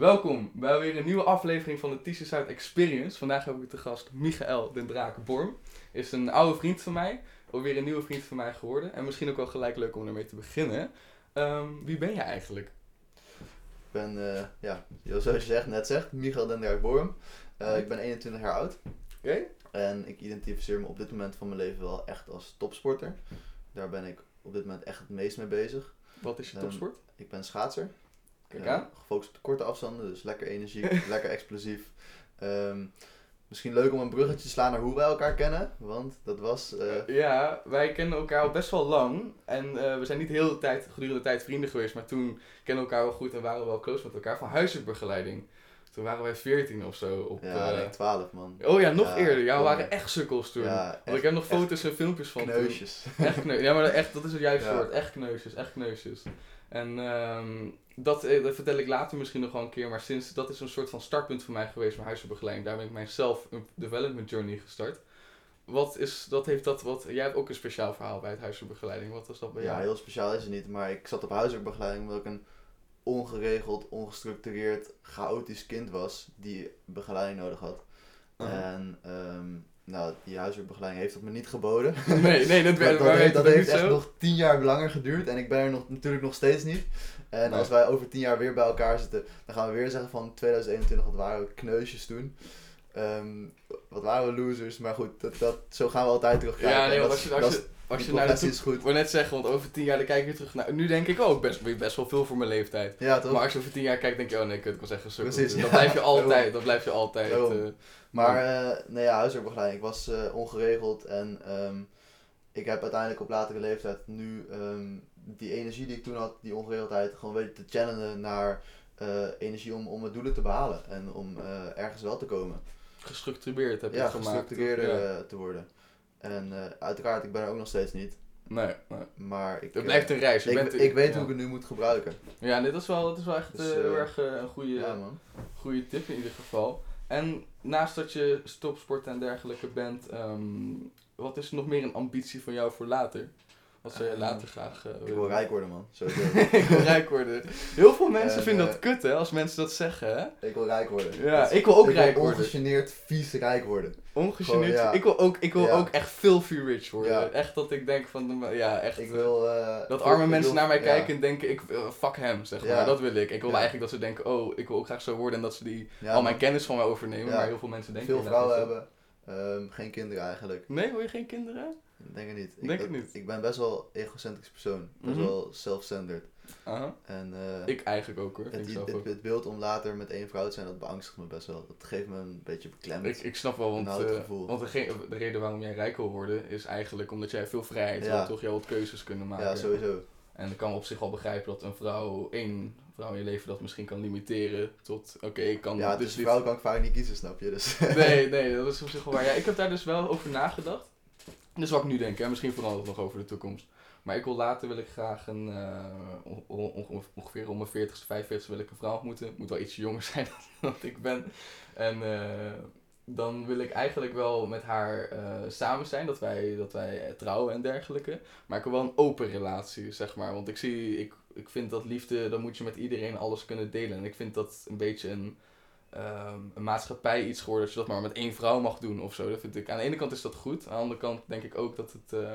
Welkom bij weer een nieuwe aflevering van de Zuid Experience. Vandaag heb ik te gast Michael den Draken Borm. Is een oude vriend van mij, alweer een nieuwe vriend van mij geworden. En misschien ook wel gelijk leuk om ermee te beginnen. Ehm, wie ben je eigenlijk? Ik ben, eh, ja, zoals je zegt, net zegt, Michael den Draak Borm. Eh, ik ben 21 jaar oud. Oké. En ik identificeer me op dit moment van mijn leven wel echt als topsporter. Daar ben ik op dit moment echt het meest mee bezig. Wat is je Ehm, topsport? Ik ben schaatser. Kijk Eh, aan. gefocust op de korte afstanden, dus lekker energiek, lekker explosief. Ehm, misschien leuk om een bruggetje te slaan naar hoe wij elkaar kennen. Want dat was... eh, Ja, wij kennen elkaar al best wel lang. En eh, we zijn niet heel de tijd, gedurende de tijd vrienden geweest. Maar toen kennen we elkaar wel goed en waren we wel close met elkaar. Van huisartsbegeleiding. Toen waren wij 14 of zo. Op, ja, eh, nee, 12 man. Oh ja, nog Ja, eerder. Ja, we waren echt sukkels toen. Ja, Want echt- ik heb nog foto's en filmpjes van toen. Kneusjes. Echt kneusjes. Ja, maar echt, dat is het juiste Ja. woord. Echt kneusjes, echt kneusjes. En ehm, dat, eh, dat vertel ik later misschien nog wel een keer. Maar sinds, dat is een soort van startpunt voor mij geweest, mijn huisartsbegeleiding. Daar ben ik mijn self-development journey gestart. Wat is, dat heeft dat, wat, jij hebt ook een speciaal verhaal bij het huisartsbegeleiding. Wat was dat bij Ja, jou? heel speciaal is het niet, maar ik zat op huiswerkbegeleiding omdat ik een ongeregeld, ongestructureerd, chaotisch kind was die begeleiding nodig had. En ehm, nou, die huiswerkbegeleiding heeft dat me niet geboden. Nee, nee, dat, dat, dat heeft, dat heeft echt zo. nog tien jaar langer geduurd en ik ben er nog, natuurlijk nog steeds niet. En Nee. als wij over tien jaar weer bij elkaar zitten, dan gaan we weer zeggen van 2021, wat waren we kneusjes toen. Ehm, wat waren we losers, maar goed, dat, dat, zo gaan we altijd terugkijken. Ja, nee, dat als je, als je, als je naar de is goed. Ik net zeggen, want over tien jaar dan kijk ik weer terug naar... Nu denk ik ook best, best wel veel voor mijn leeftijd. Ja, toch? Maar als je over tien jaar kijkt, denk je, oh nee, kut, ik was echt een. Precies, dat blijf je altijd, dat blijf je altijd. Eh, Maar eh nee, ja, huiswerkbegeleiding. Ik was eh, ongeregeld en ehm, ik heb uiteindelijk op latere leeftijd nu ehm, die energie die ik toen had, die ongeregeldheid, gewoon weten te channelen naar eh, energie om, om mijn doelen te behalen en om ergens wel te komen. gestructureerd heb je ja, het gemaakt. gestructureerder Ja. eh, te worden. En eh, uiteraard, ik ben er ook nog steeds niet, Nee, nee. maar ik, Het blijft eh, een reis. Je ik, bent, ik weet ja. hoe ik het nu moet gebruiken. Ja, dat is wel, dat is wel echt Dus, eh, heel erg een goede, Ja, goede tip in ieder geval. En naast dat je stopsporter en dergelijke bent, ehm, wat is nog meer een ambitie van jou voor later? Wat zou je Eh, later graag eh, Ik wil rijk worden, man. Ik wil rijk worden. Heel veel mensen En, vinden eh, dat kut, hè, als mensen dat zeggen, hè? ik wil rijk worden. Ja, ik wil ook ik rijk wil worden. ongegeneerd vies rijk worden. Ongegeneerd. Gewoon, ja. Ik wil ook, ik wil Ja. ook echt filthy rich worden. Ja. Echt dat ik denk van, ja, echt. Ik wil... eh, Dat arme wil- mensen naar mij kijken en denken, ik, eh, fuck hem, zeg maar. Dat wil ik. Ik wil eigenlijk dat ze denken, oh, ik wil ook graag zo worden en dat ze die, al mijn kennis van mij overnemen. Maar heel veel mensen denken Veel vrouwen hebben, ehm, geen kinderen eigenlijk. Nee, wil je geen kinderen? Ik denk het niet. Denk ik, het niet. Ik ben best wel egocentrisch persoon. Best Mhm. wel self-centered. En eh, Ik eigenlijk ook hoor, het, ik het, beeld om later met één vrouw te zijn, dat beangstigt me best wel. Dat geeft me een beetje beklemd. Ik, ik snap wel, want, gevoel. want de reden waarom jij rijk wil worden is eigenlijk omdat jij veel vrijheid Ja. wil, toch? Jij wilt keuzes kunnen maken. ja, sowieso. En ik kan op zich wel begrijpen dat een vrouw, één vrouw in je leven dat misschien kan limiteren tot, oké, ik kan Ja, dus dus dit- vrouw kan ik vaak niet kiezen, snap je? Dus Nee, nee, dat is op zich wel waar. Ja, ik heb daar dus wel over nagedacht. Dus wat ik nu denk, hè. misschien verandert het nog over de toekomst. Maar ik wil later wil ik graag een, eh, on- on- on- ongeveer om mijn 40ste, 45ste wil ik een vrouw ontmoeten. Moet wel iets jonger zijn dan dat ik ben. En eh, dan wil ik eigenlijk wel met haar eh, samen zijn, dat wij, dat wij trouwen en dergelijke. Maar ik wil wel een open relatie, zeg maar. Want ik zie, ik, ik vind dat liefde, dan moet je met iedereen alles kunnen delen. En ik vind dat een beetje een, ehm, een maatschappij iets geworden, dat je dat maar met één vrouw mag doen of zo. Dat vind ik, aan de ene kant is dat goed, aan de andere kant denk ik ook dat het, eh,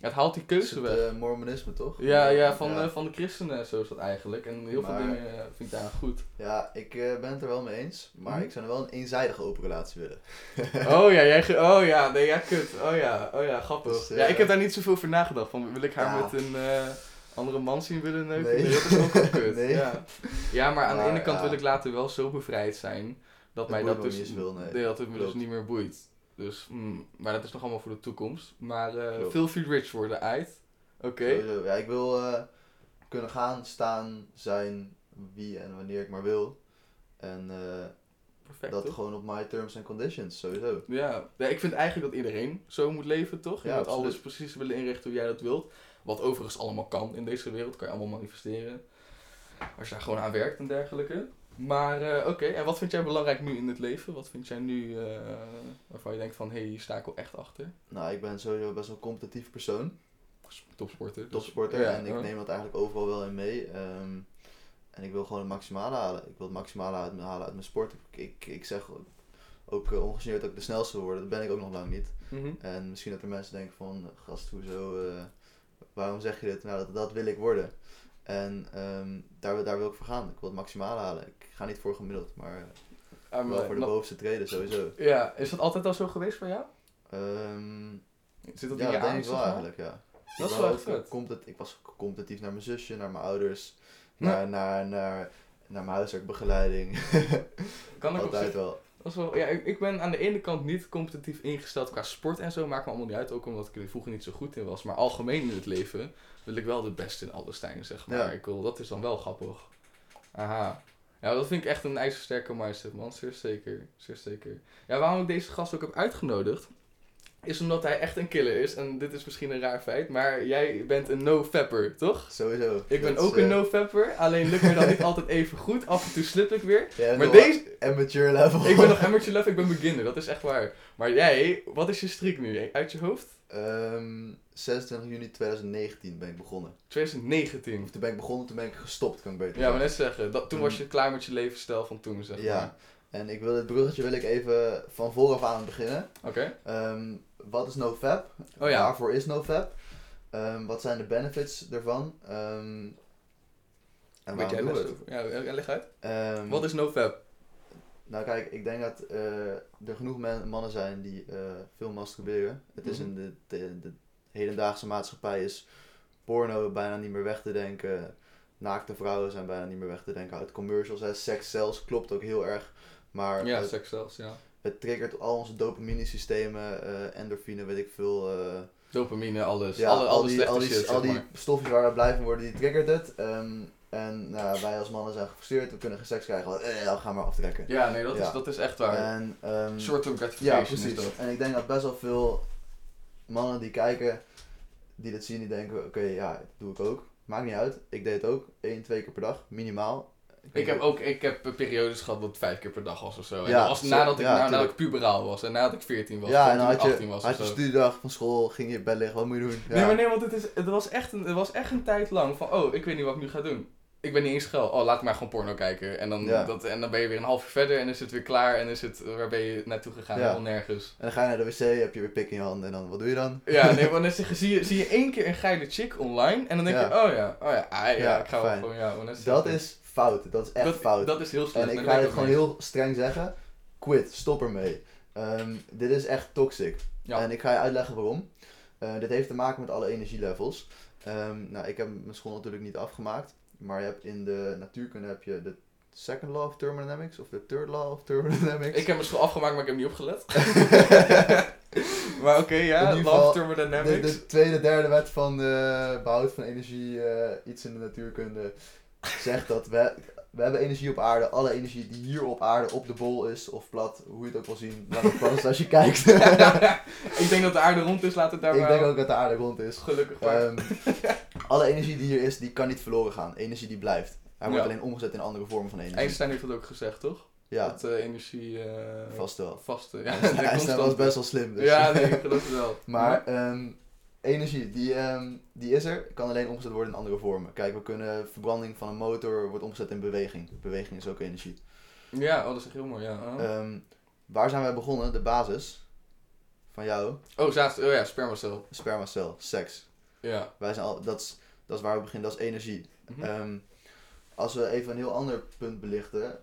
het haalt die het keuze weg. uh, mormonisme, toch? Ja, ja, van, ja. eh, van de christenen, zo is dat eigenlijk. En heel Maar- veel dingen vind ik daar goed. Ja, ik ben het er wel mee eens. Maar Mhm. ik zou wel een eenzijdige open relatie willen. Oh ja, jij oh ja, nee, ja, kut. Oh ja, oh ja, grappig. Dus, ja, ik heb daar niet zoveel over nagedacht. Van, wil ik haar Ja. met een andere man zien willen neuken? Nee. Nee, dat is ook wel kut. Nee. Ja. ja, maar aan de ene kant ja. wil ik later wel zo bevrijd zijn dat mij dat dus, niet zoveel, nee. nee, dat het me dus niet meer boeit. Dus, mm, maar dat is nog allemaal voor de toekomst. Maar eh Klopt. filthy rich worden, uit. Oké. Ja, ik wil eh, kunnen gaan, staan, zijn, wie en wanneer ik maar wil. En eh, Perfect, dat toch? gewoon op my terms and conditions, sowieso. Ja. ja, ik vind eigenlijk dat iedereen zo moet leven, toch? Je Ja, moet absoluut. alles precies willen inrichten hoe jij dat wilt. Wat overigens allemaal kan in deze wereld, kan je allemaal manifesteren. Als je daar gewoon aan werkt en dergelijke. Maar eh, oké, en wat vind jij belangrijk nu in het leven? Wat vind jij nu eh, waarvan je denkt van, hé, hey, hier sta ik wel echt achter? Nou, ik ben sowieso best wel een competitief persoon. Topsporter. dus- Topsporter. Ja, en ik neem dat eigenlijk overal wel in mee. Ehm, en ik wil gewoon het maximale halen. Ik wil het maximale halen uit mijn sport. Ik, ik, ik zeg ook uh, ongegeneerd dat ik de snelste wil worden. Dat ben ik ook nog lang niet. Mhm. En misschien dat er mensen denken van, gast, hoezo, waarom zeg je dit? Nou, dat, dat wil ik worden. En um, daar, daar wil ik voor gaan. Ik wil het maximale halen. Ik ga niet voor gemiddeld, maar um, wel voor de bovenste treden sowieso. Ja, is dat altijd al zo geweest voor jou? Um, Zit dat ja, in je dat denk ik wel eigenlijk, ja. Dat is wel echt vet. compet- ik was competitief naar mijn zusje, naar mijn ouders, Ja. naar, naar, naar, naar mijn huiswerkbegeleiding. Kan ik Altijd wel. Dat wel, ja, ik, ik ben aan de ene kant niet competitief ingesteld qua sport en zo. Maakt me allemaal niet uit. Ook omdat ik er vroeger niet zo goed in was. Maar algemeen in het leven wil ik wel de beste in alles zijn, zeg maar. Ja. Ik wil, dat is dan wel grappig. Aha. Ja, dat vind ik echt een ijzersterke mindset, man. Zeer zeker. Zeer zeker. Ja, waarom ik deze gast ook heb uitgenodigd... is omdat hij echt een killer is. En dit is misschien een raar feit. Maar jij bent een no-fapper, toch? Sowieso. Ik ben Dat is, ook een eh, no-fapper. Alleen lukt me dan niet altijd even goed. Af en toe slip ik weer. bent Maar deze... Amateur level. Ik ben nog amateur level, ik ben beginner, dat is echt waar. Maar jij, wat is je streak nu? Uit je hoofd? Ehm, 26 juni 2019 ben ik begonnen. 2019. Of toen ben ik begonnen, toen ben ik gestopt, kan ik beter Ja, maar net zeggen, dat, toen was je klaar met je levensstijl van toen, zeg Ja. maar. En ik wil dit bruggetje wil ik even van vooraf aan beginnen. Oké. Ehm, wat is NoFap? Oh ja. Waarvoor is NoFap? Ehm, wat zijn de benefits ervan? Ehm, en Weet jij waarom doen we best over? Ja, leg uit. Ehm, Wat is NoFap? Nou kijk, ik denk dat eh, er genoeg men- mannen zijn die eh, veel masturberen. Het is Mhm. in de, de, de hedendaagse maatschappij is porno bijna niet meer weg te denken. Naakte vrouwen zijn bijna niet meer weg te denken uit commercials. Hè. Seks zelfs klopt ook heel erg. Maar Ja, het, seks zelfs, ja. het triggert al onze dopamine systemen, eh, endorfine, weet ik veel. eh, Dopamine, alles. ja, alle, al die, al die, shit, al die stofjes waar we blij van worden, die triggert het. Ehm, en nou, wij als mannen zijn gefrustreerd, we kunnen geen seks krijgen. Eh, ja, ga maar aftrekken. Ja, nee, dat, Ja. Is, dat is echt waar. En, ehm, Short-term ja, gratification is precies. dat. En ik denk dat best wel veel mannen die kijken, die dit zien, die denken, oké, ja, dat doe ik ook. Maakt niet uit, ik deed het ook. één, twee keer per dag, minimaal. Ik heb ook ik heb periodes gehad dat het vijf keer per dag was of zo. En Ja, dat was zo- nadat ik, ja, nou, nadat ik puberaal was en nadat ik 14 was. Ja, en had ik je, 18 was had je studiedag van school, ging je in bed liggen, wat moet je doen? Ja. Nee, maar nee, want het, is, het, was echt een, het was echt een tijd lang van, oh, ik weet niet wat ik nu ga doen. Ik ben niet eens geil. Oh, laat ik maar gewoon porno kijken. En dan, Ja. dat, en dan ben je weer een half uur verder en is het weer klaar. En is het, waar ben je naartoe gegaan? Ja. Helemaal nergens. En dan ga je naar de wc, heb je weer pik in je hand en dan, wat doe je dan? Ja, nee, want dan zeg je, zie je, zie je één keer een geile chick online. En dan denk je, oh ja, oh ja, ah, ja, Ja, ik ga wel gewoon, ja. Dat is fout, dat is echt dat, fout. Dat is heel slecht. En ik ga ook gewoon heel streng zeggen. Quit, stop ermee. Ehm, dit is echt toxic. Ja. En ik ga je uitleggen waarom. Eh, dit heeft te maken met alle energielevels. Ehm, nou, ik heb mijn school natuurlijk niet afgemaakt. Maar je hebt in de natuurkunde heb je de second law of thermodynamics of de third law of thermodynamics. Ik heb mijn school afgemaakt, maar ik heb niet opgelet. maar oké, ja, love geval, thermodynamics. de, de tweede, derde wet van de behoud van energie, eh, iets in de natuurkunde, zegt dat we, we hebben energie op aarde. Alle energie die hier op aarde op de bol is, of plat, hoe je het ook wil zien, laat het plat is als je kijkt. ik denk dat de aarde rond is, laat het daar ik maar denk ook dat de aarde rond is. gelukkig maar. Ehm, alle energie die hier is, die kan niet verloren gaan. Energie die blijft. Hij wordt Ja. alleen omgezet in andere vormen van energie. Einstein heeft dat ook gezegd, toch? Ja, Dat eh, energie... eh vast wel. Vaste. Ja, Einstein was best wel slim. Dus. Ja, nee, ik geloof het wel. Maar ehm, energie, die, ehm, die is er, kan alleen omgezet worden in andere vormen. Kijk, we kunnen verbranding van een motor wordt omgezet in beweging. Beweging is ook energie. Ja, oh, dat is echt heel mooi, ja. Oh, Ehm, waar zijn wij begonnen? De basis van jou, oh, zaad, oh ja, spermacel. spermacel, seks. Ja. Wij zijn al, dat, is, dat is waar we beginnen, dat is energie. Mhm. Ehm, als we even een heel ander punt belichten.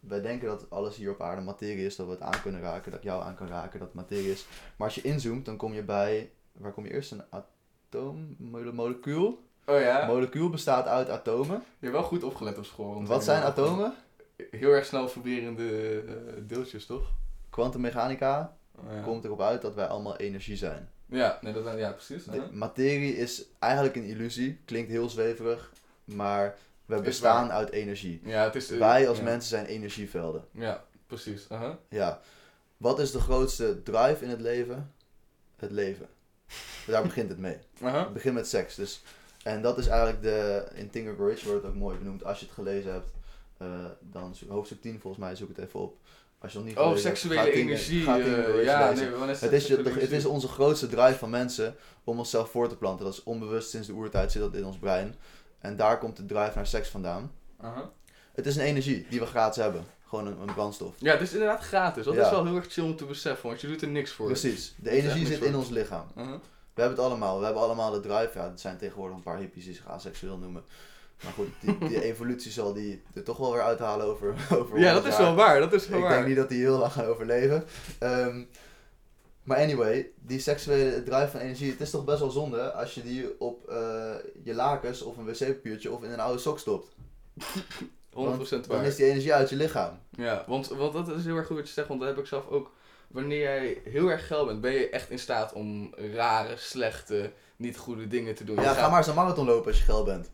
Wij denken dat alles hier op aarde materie is, dat we het aan kunnen raken, dat ik jou aan kan raken, dat het materie is. Maar als je inzoomt, dan kom je bij, waar kom je eerst? Een atoom, mole- molecuul. Oh ja? Molecuul bestaat uit atomen. Je hebt wel goed opgelet op school. want Wat zijn atomen? Heel erg snel vibrerende eh, deeltjes, toch? Kwantummechanica Oh, ja. komt erop uit dat wij allemaal energie zijn. Ja, nee, dat, ja precies. De materie is eigenlijk een illusie, klinkt heel zweverig, maar we bestaan uit energie. Ja, het is... eh, Wij als ja. mensen zijn energievelden. Ja, precies. Ja. Wat is de grootste drive in het leven? Het leven. Daar begint het mee. Aha. Het begint met seks. Dus, en dat is eigenlijk de. In Tinker Bridge wordt het ook mooi benoemd. Als je het gelezen hebt, eh, dan zoek- hoofdstuk 10 volgens mij, zoek het even op. Als je nog niet Oh, hebt, seksuele Tinker- energie. Tinker eh, ja, nee, Het is, het is onze grootste drive van mensen om onszelf voor te planten. Dat is onbewust sinds de oertijd zit dat in ons brein. En daar komt de drive naar seks vandaan. Het is een energie die we gratis hebben. Gewoon een, een brandstof. Ja, het is inderdaad gratis. Dat Ja. is wel heel erg chill om te beseffen, want je doet er niks voor. Precies. De energie zit in ons lichaam. Aha. We hebben het allemaal. We hebben allemaal de drive. Ja, het zijn tegenwoordig een paar hippies die zich aseksueel noemen. Maar goed, die, die evolutie zal die er toch wel weer uithalen over, over Ja, 100 dat is wel waar. Dat is wel Ik waar. denk niet dat die heel lang gaan overleven. Ehm, maar anyway, die seksuele drive van energie, het is toch best wel zonde als je die op eh, je lakens of een wc-papiertje of in een oude sok stopt. 100% Want waar. Dan is die energie uit je lichaam. Ja, want, want dat is heel erg goed wat je zegt, want dat heb ik zelf ook. Wanneer jij heel erg geil bent, ben je echt in staat om rare, slechte, niet goede dingen te doen. Je Ja, gaat- ga maar eens een marathon lopen als je geil bent.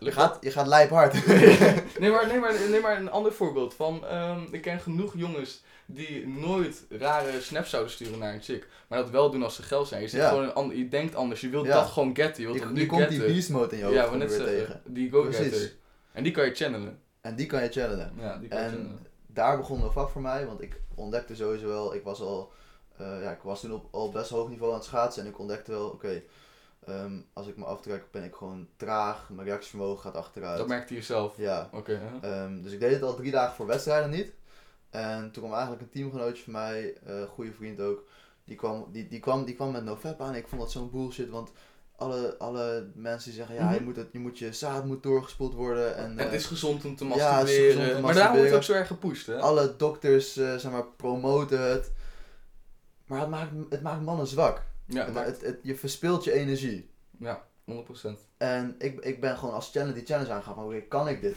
Je gaat, je gaat lijp hard. nee, maar, nee, maar, nee, maar een ander voorbeeld van, ehm, ik ken genoeg jongens die nooit rare snaps zouden sturen naar een chick, maar dat wel doen als ze geil zijn. Je, zit Ja. gewoon een ander, je denkt anders, je wilt Ja. dat gewoon getten, je wilt Je, nu komt die beast mode in je hoofd ja, we net weer tegen. die go-getter. Precies. En die kan je channelen. En die kan je channelen. Ja, die kan En daar begon een vak voor mij, want ik ontdekte sowieso wel, ik was al, eh, ja, ik was toen op al best hoog niveau aan het schaatsen en ik ontdekte wel, oké, ehm, als ik me aftrek ben ik gewoon traag, mijn reactievermogen gaat achteruit. Dat merkte je zelf. Ja, Oké, ehm, dus ik deed het al drie dagen voor wedstrijden niet. En toen kwam eigenlijk een teamgenootje van mij, eh goede vriend ook, die kwam, die, die, kwam, die kwam met NoFap aan. Ik vond dat zo'n bullshit, want alle, alle mensen die zeggen, ja, Mhm. je, moet het, je, moet je zaad moet doorgespoeld worden. En, het eh, is gezond om te ja, masturberen. te maar daarom wordt het ook zo erg gepusht, hè? alle dokters, eh, zeg maar, promoten het. Maar het maakt, het maakt mannen zwak. Ja, Het- maar, het, het- je verspilt je energie. ja, 100%. En ik, ik ben gewoon als challenge die challenge aangegaan van oké, kan ik dit?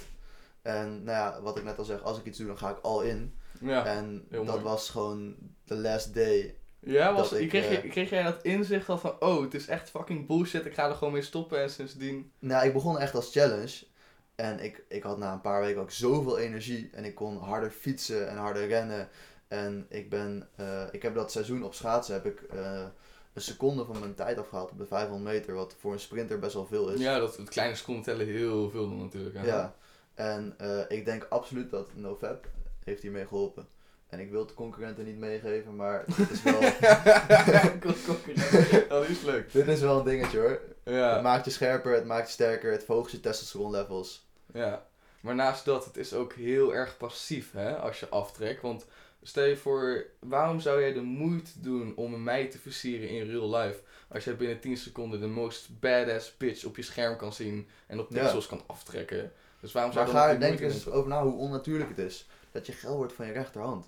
En nou ja, wat ik net al zeg, als ik iets doe, dan ga ik al in. Ja. en dat mooi. was gewoon the last day. Ja, was, dat ik, kreeg, je, eh, kreeg jij dat inzicht al van, oh, het is echt fucking bullshit, ik ga er gewoon mee stoppen en sindsdien... Nou, ik begon echt als challenge. En ik, ik had na een paar weken ook zoveel energie. En ik kon harder fietsen en harder rennen. En ik ben, eh, ik heb dat seizoen op schaatsen, heb ik eh, een seconde van mijn tijd afgehaald op de 500 meter. Wat voor een sprinter best wel veel is. Ja, dat, het kleine seconden tellen heel veel dan natuurlijk. hè. Ja. En ik denk absoluut dat NoFap heeft hiermee geholpen. En ik wil de concurrenten niet meegeven, maar dit is wel, dat is leuk. dit is wel een dingetje hoor. Het Ja, maakt je scherper, het maakt je sterker, het verhoogt je testosteron levels. ja. Maar naast dat, het is ook heel erg passief, hè, als je aftrekt. Want stel je voor, waarom zou jij de moeite doen om een meid te versieren in real life? Als jij binnen 10 seconden de most badass bitch op je scherm kan zien en op Ja. pixels kan aftrekken. Dus waarom zou Maar je dan ga er moeite eens over na hoe onnatuurlijk het is. Dat je geil wordt van je rechterhand.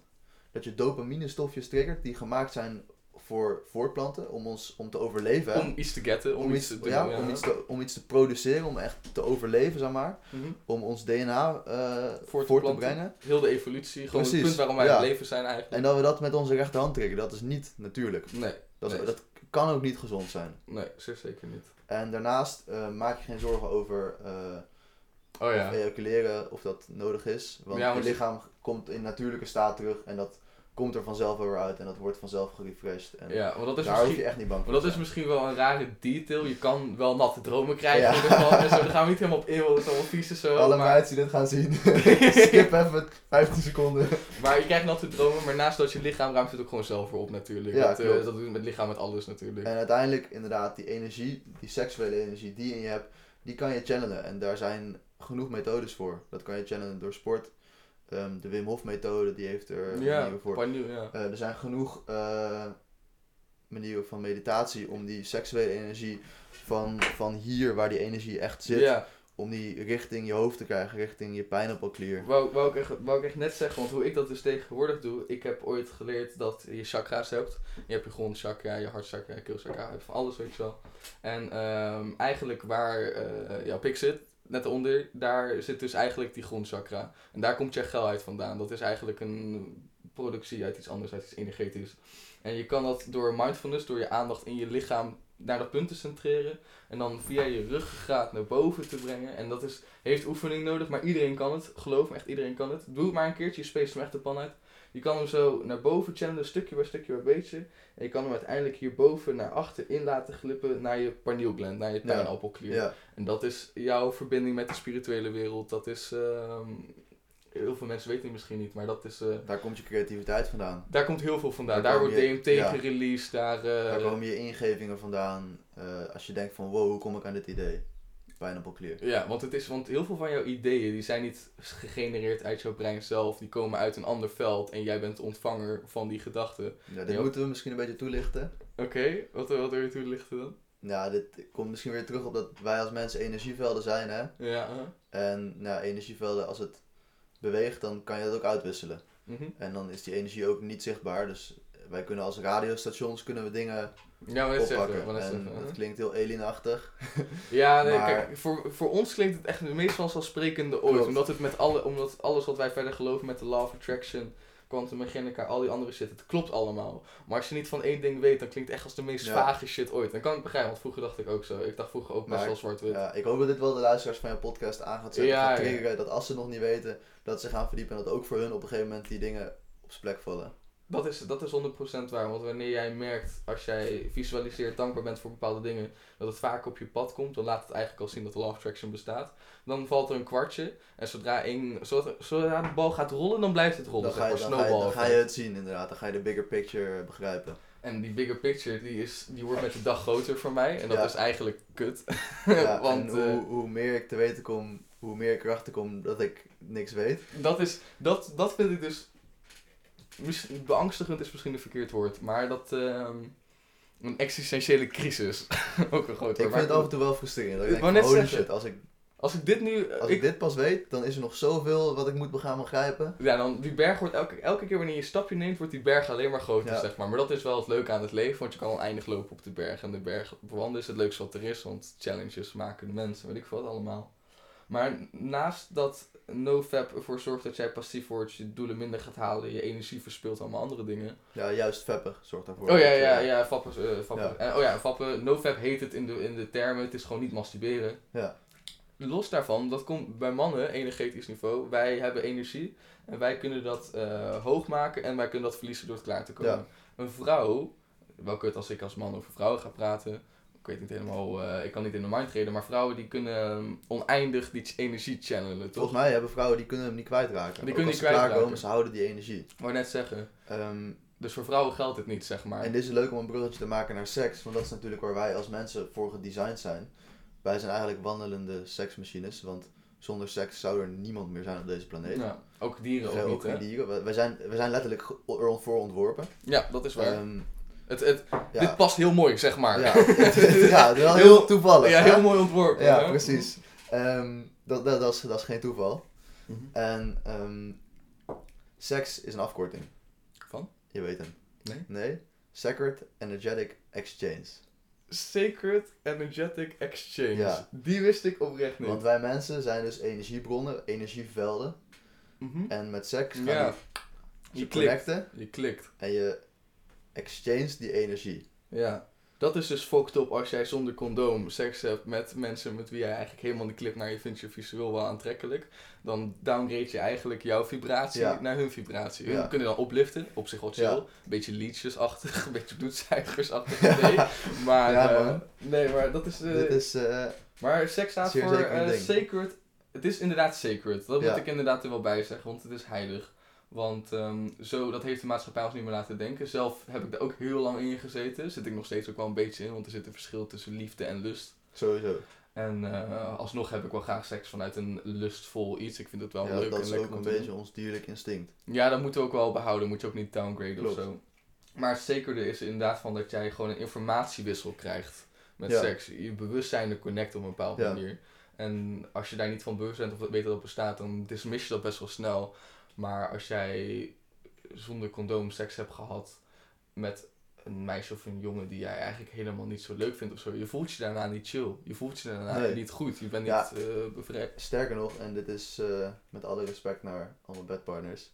Dat je dopamine stofjes triggert die gemaakt zijn voor voortplanten, om ons om te overleven. Om iets te getten, om, om, iets te doen. ja, om, iets te, om iets te produceren, om echt te overleven, zeg maar. Mhm. Om ons DNA eh, Voor te brengen. Heel de evolutie, gewoon Precies, het punt waarom wij ja. het leven zijn eigenlijk. En dat we dat met onze rechterhand triggeren, dat is niet natuurlijk. Nee, Dat, Nee. dat kan ook niet gezond zijn. nee, zeer zeker niet. En daarnaast eh, maak je geen zorgen over eh, Oh ja. of ejaculeren, of dat nodig is. Want je lichaam komt in natuurlijke staat terug en dat komt er vanzelf weer uit en dat wordt vanzelf gerefreshed. En Ja, want dat is daar hoef je echt niet bang voor Maar dat is misschien wel een rare detail. Je kan wel natte dromen krijgen. Ja. in ieder geval. En zo, daar gaan we niet helemaal op in, want dat is allemaal vies en zo. Alle maar, die dit gaan zien, skip even 15 seconden. maar je krijgt natte dromen, maar naast dat je lichaam ruimt het ook gewoon zelf weer op natuurlijk. Ja, dat, eh, dat doet met lichaam met alles natuurlijk. En uiteindelijk, inderdaad, die energie, die seksuele energie die je in je hebt, die kan je channelen. En daar zijn genoeg methodes voor. Dat kan je channelen door sport. Ehm, de Wim Hof methode, die heeft er ja, manieren voor. paniel, ja. Eh, er zijn genoeg eh, manieren van meditatie om die seksuele energie van, van hier, waar die energie echt zit, ja. om die richting je hoofd te krijgen, richting je pijnappelklier. Wou, wou, ik echt, wou ik echt net zeggen, want hoe ik dat dus tegenwoordig doe. Ik heb ooit geleerd dat je chakra's hebt. Je hebt je grondchakra, je hartchakra, je keelchakra, van alles weet je wel. En ehm, eigenlijk waar eh, jouw pik zit, net onder, daar zit dus eigenlijk die grondchakra. En daar komt je gel uit vandaan. Dat is eigenlijk een productie uit iets anders, uit iets energetisch. En je kan dat door mindfulness, door je aandacht in je lichaam naar dat punt te centreren. En dan via je ruggengraat naar boven te brengen. En dat is, heeft oefening nodig, maar iedereen kan het. Geloof me, echt iedereen kan het. Doe het maar een keertje, je space hem echt de pan uit. Je kan hem zo naar boven channelen, stukje bij stukje bij beetje. En je kan hem uiteindelijk hierboven naar achter in laten glippen naar je pineal gland, naar je. Ja, En dat is jouw verbinding met de spirituele wereld. Dat is, ehm, heel veel mensen weten het misschien niet, maar dat is, eh, daar komt je creativiteit vandaan. daar komt heel veel vandaan. Daar wordt je- DMT ja. gereleased, daar... eh, Daar komen je ingevingen vandaan. eh, als je denkt van wow, hoe kom ik aan dit idee? Pineapple clear. Ja, want, het is, want heel veel van jouw ideeën die zijn niet gegenereerd uit jouw brein zelf. Die komen uit een ander veld en jij bent ontvanger van die gedachten. Ja, dit moeten we misschien een beetje toelichten. Oké, wat, wat wil je toelichten dan? Ja, dit komt misschien weer terug op dat wij als mensen energievelden zijn, hè. Ja, huh? En nou, energievelden, als het beweegt, dan kan je dat ook uitwisselen. Mhm. En dan is die energie ook niet zichtbaar. Dus wij kunnen als radiostations kunnen we dingen Ja, maar zeggen. oppakken. maar net En zeggen, dat klinkt heel alienachtig. Ja, nee, Maar- kijk, voor, voor ons klinkt het echt het meest vanzelfsprekende ooit. Klopt. Omdat, het met alle, omdat alles wat wij verder geloven met de law of attraction, quantum mechanica, al die andere shit, het klopt allemaal. Maar als je niet van één ding weet, dan klinkt het echt als de meest Ja. vage shit ooit. Dan kan ik begrijpen, want vroeger dacht ik ook zo. Ik dacht vroeger ook best wel zwart-wit. Ja, ik hoop dat dit wel de luisteraars van je podcast aan gaat zetten. Ja, Dat als ze nog niet weten, dat ze gaan verdiepen. En dat ook voor hun op een gegeven moment die dingen op zijn plek vallen. Dat is, dat is 100% waar, want wanneer jij merkt, als jij visualiseert, dankbaar bent voor bepaalde dingen, dat het vaak op je pad komt, dan laat het eigenlijk al zien dat de law attraction bestaat. Dan valt er een kwartje, en zodra, één, zodra, zodra de bal gaat rollen, dan blijft het rollen. Dan zeg ga, je, dan, ga je, dan ga je het zien inderdaad. Dan ga je de bigger picture begrijpen. En die bigger picture, die, is, die wordt met de dag groter voor mij, en dat Ja. is eigenlijk kut. Ja, want en eh, hoe, hoe meer ik te weten kom, hoe meer ik erachter kom dat ik niks weet. dat, is, dat, dat vind ik dus, beangstigend is misschien een verkeerd woord, maar dat... ehm, een existentiële crisis. Ook een groot woord. Ik maar- vind het af en toe wel frustrerend. Ik denk, holy shit, als ik, Als ik dit nu... als ik, dit pas weet, dan is er nog zoveel wat ik moet gaan begrijpen. Ja, dan die berg wordt elke, elke keer wanneer je een stapje neemt, wordt die berg alleen maar groter, Ja. zeg maar. Maar dat is wel het leuke aan het leven, want je kan oneindig lopen op de berg. En de berg bewandelen is het leukste wat er is, want challenges maken de mensen, weet ik veel wat allemaal. Maar naast dat NoFap ervoor zorgt dat jij passief wordt, je doelen minder gaat halen, je energie verspilt, allemaal andere dingen. Ja, juist veppig zorgt daarvoor. Oh ja, ja, ja, vappen. eh, vappen. Ja. En, oh ja, vappen. NoFap heet het in de, in de termen, het is gewoon niet masturberen. Ja. Los daarvan, dat komt bij mannen, energetisch niveau, wij hebben energie en wij kunnen dat eh, hoog maken en wij kunnen dat verliezen door het klaar te komen. Ja. Een vrouw, welke het als ik als man over vrouwen ga praten, ik weet niet helemaal, eh, ik kan niet in de mind reden, maar vrouwen die kunnen ehm, oneindig die energie channelen, toch? Volgens mij hebben vrouwen die kunnen hem niet kwijtraken. Die kunnen niet kwijtraken. klaarkomen, ze houden die energie. Maar net zeggen, Ehm, dus voor vrouwen geldt dit niet, zeg maar. En dit is leuk om een bruggetje te maken naar seks, want dat is natuurlijk waar wij als mensen voor gedesigned zijn. Wij zijn eigenlijk wandelende seksmachines, want zonder seks zou er niemand meer zijn op deze planeet. ja, ook dieren Er ook niet, ook dieren. Wij- zijn, wij zijn letterlijk ervoor ontworpen. Ja, dat is waar. Ehm, het, het, ja, Dit past heel mooi, zeg maar. ja, ja, heel, Heel- toevallig. Ja, hè? heel mooi ontworpen. Ja, hè? precies. Ehm, dat, dat, dat, is, dat is geen toeval. Mhm. En ehm, seks is een afkorting. Van? Je weet hem. Nee. Nee? Sacred Energetic Exchange. Sacred Energetic Exchange. Ja. Die wist ik oprecht niet. Want wij mensen zijn dus energiebronnen, energievelden. Mhm. En met seks gaan Ja. die Je je klikt. connecten Je klikt. en je exchange die energie. Ja. Dat is dus fucked up als jij zonder condoom seks hebt met mensen met wie jij eigenlijk helemaal niet klikt, maar je vindt je visueel wel aantrekkelijk. Dan downgrade je eigenlijk jouw vibratie Ja. naar hun vibratie. Hun Ja. kunnen dan opliften, op zich wel chill. Ja. Een beetje liedjesachtig, een beetje bloedzuigersachtig idee. maar, eh, nee, maar dat is... eh, Dit is, eh, Maar seks staat voor sacred. Het is inderdaad sacred. Dat moet ik inderdaad er wel bij zeggen, want het is heilig. Want ehm, zo, dat heeft de maatschappij ons niet meer laten denken. Zelf heb ik er ook heel lang in gezeten. Zit ik nog steeds ook wel een beetje in, want er zit een verschil tussen liefde en lust. sowieso. En eh, alsnog heb ik wel graag seks vanuit een lustvol iets. Ik vind het wel Ja, leuk dat en is lekker ook een doen. beetje ons dierlijk instinct. Ja, dat moeten we ook wel behouden. Moet je ook niet downgraden Klopt. of zo. Maar het zekerde is inderdaad van dat jij gewoon een informatiewissel krijgt met Ja. seks. Je bewustzijn connect op een bepaalde Ja. manier. En als je daar niet van bewust bent of weet dat het bestaat, dan dismiss je dat best wel snel. Maar als jij zonder condoom seks hebt gehad met een meisje of een jongen die jij eigenlijk helemaal niet zo leuk vindt of zo, je voelt je daarna niet chill. Je voelt je daarna Nee. niet goed. Je bent Ja. niet eh bevrijd. Sterker nog, en dit is eh, met alle respect naar al mijn bedpartners.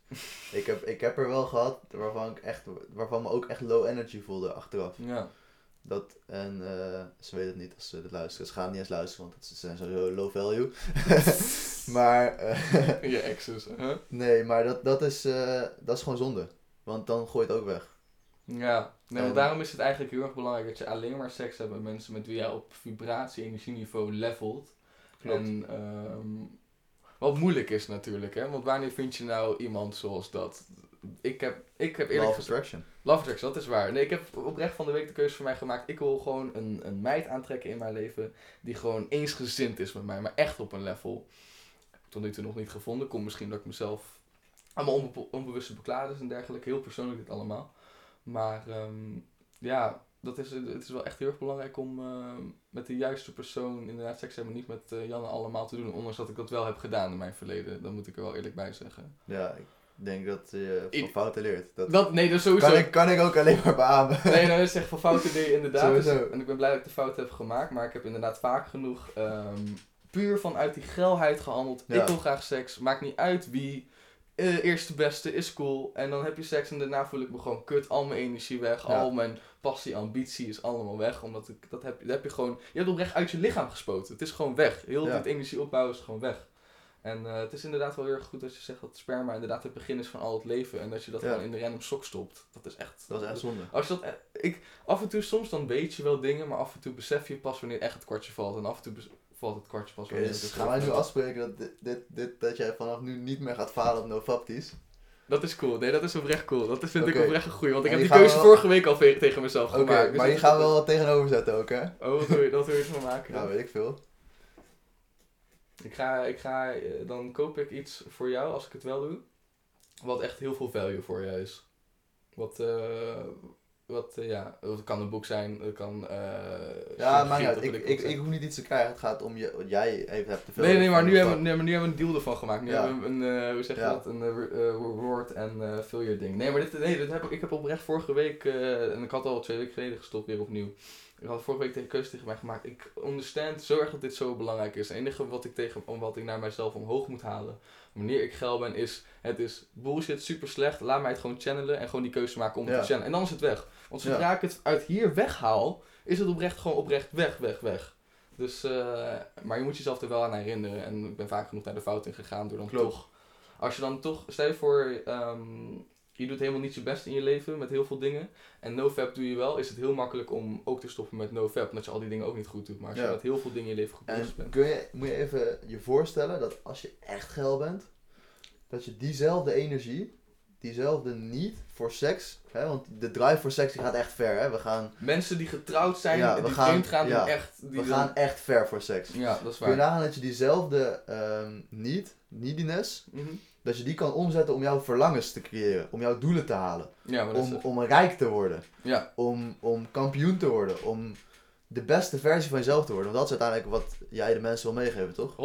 ik, heb, ik heb er wel gehad waarvan ik echt, waarvan me ook echt low energy voelde achteraf. Ja. Dat, en eh, ze weten het niet als ze dit luisteren. Ze gaan niet eens luisteren, want het zijn sowieso low value. maar eh, Je exes. Huh? nee, maar dat, dat, is, eh, dat is gewoon zonde. Want dan gooi je het ook weg. Ja, nee, want daarom is het eigenlijk heel erg belangrijk dat je alleen maar seks hebt met mensen met wie jij op vibratie, energieniveau levelt. Klopt. En ehm, wat moeilijk is natuurlijk, hè? Want wanneer vind je nou iemand zoals dat? Ik heb, ik heb eerlijk Love. Attraction. Love Attraction, dat is waar. Nee, ik heb oprecht van de week de keuze voor mij gemaakt. Ik wil gewoon een, een meid aantrekken in mijn leven die gewoon eensgezind is met mij, maar echt op een level. Tot nu toe nog niet gevonden. Komt misschien dat ik mezelf allemaal onbe onbewuste bekladers en dergelijke. Heel persoonlijk dit allemaal. Maar ehm, ja, dat is, het is wel echt heel erg belangrijk om eh, met de juiste persoon inderdaad seks hebben. Niet met eh, Janne allemaal te doen. Ondanks dat ik dat wel heb gedaan in mijn verleden. Dat moet ik er wel eerlijk bij zeggen. Ja, ik denk dat je van fouten leert. Dat Dat, nee, dat sowieso. kan, ik, kan ik ook alleen maar beamen. Nee, nou, dat is echt van fouten die je inderdaad. Dus, en ik ben blij dat ik de fout heb gemaakt. Maar ik heb inderdaad vaak genoeg ehm, puur vanuit die geilheid gehandeld. Ja. Ik wil graag seks. Maakt niet uit wie. Eh, eerste beste is cool. En dan heb je seks en daarna voel ik me gewoon kut. Al mijn energie weg. Ja. Al mijn passie, ambitie is allemaal weg. Omdat ik, dat heb, dat heb je gewoon. Je hebt oprecht uit je lichaam gespoten. Het is gewoon weg. Heel Ja. dit energie opbouwen is gewoon weg. En eh, het is inderdaad wel heel erg goed dat je zegt dat sperma inderdaad het begin is van al het leven. En dat je dat Ja. gewoon in de random sok stopt. Dat is echt. Dat is echt zonde. Als je dat, e- ik, af en toe, soms dan weet je wel dingen, maar af en toe besef je pas wanneer echt het kwartje valt. En af en toe valt het kwartje pas wanneer dus het gaan wij nu afspreken dat, dit, dit, dit, dat jij vanaf nu niet meer gaat falen op NoFapties? Dat is cool, nee, dat is oprecht cool. Dat vind ik oprecht een goeie, want ik heb die keuze wel- vorige week al tegen mezelf gemaakt. dus maar gaan we wel wat tegenover zetten ook, hè? Oh, wat wil je, dat wil je ervan maken? Ja, weet ik veel. Ik ga, ik ga, eh, dan koop ik iets voor jou, als ik het wel doe, wat echt heel veel value voor je is. Wat, eh, wat eh, ja, het kan een boek zijn, het kan... Ja, maar ja, dat ik, ik, ik, hoef niet iets te krijgen. Het gaat om je, wat jij even hebt te veel. Nee, nee, maar nu hebben, we, fuck. nee, maar nu hebben we een deal ervan gemaakt. Nu Ja. hebben we een, hoe zeg je Ja. dat, een re- reward en failure ding. Nee, maar dit, nee, dit heb ik, ik heb oprecht vorige week, en ik had al twee weken geleden gestopt weer opnieuw. Ik had vorige week de keuze tegen mij gemaakt. Ik understand zo erg dat dit zo belangrijk is. Het enige wat ik, tegen, om wat ik naar mijzelf omhoog moet halen, wanneer ik geil ben, is het is bullshit, super slecht. Laat mij het gewoon channelen en gewoon die keuze maken om het Ja. te channelen. En dan is het weg. Want zodra Ja. ik het uit hier weghaal, is het oprecht gewoon oprecht weg, weg, weg. Dus, eh, maar je moet jezelf er wel aan herinneren. En ik ben vaak genoeg naar de fout in gegaan door dan Klopt. toch. Als je dan toch, stel je voor, ehm, je doet helemaal niet je best in je leven met heel veel dingen. En nofap doe je wel, is het heel makkelijk om ook te stoppen met nofap. Omdat je al die dingen ook niet goed doet. Maar als je Ja. met heel veel dingen in je leven goed bezig En bent. kun je, moet je even je voorstellen dat als je echt geil bent, dat je diezelfde energie, diezelfde niet voor seks, hè, want de drive voor seks die gaat echt ver, hè. We gaan, Mensen die getrouwd zijn, Ja, we die gaan- gaan, ja, echt... Die we gaan echt ver voor seks. Ja, dat is Kun je waar. nagaan dat je diezelfde ehm niet, neediness, Mhm. Dat je die kan omzetten om jouw verlangens te creëren, om jouw doelen te halen, Ja, maar dat is om, het. om rijk te worden, Ja, om, om kampioen te worden, om de beste versie van jezelf te worden. Want dat is uiteindelijk wat jij de mensen wil meegeven, toch? 100%,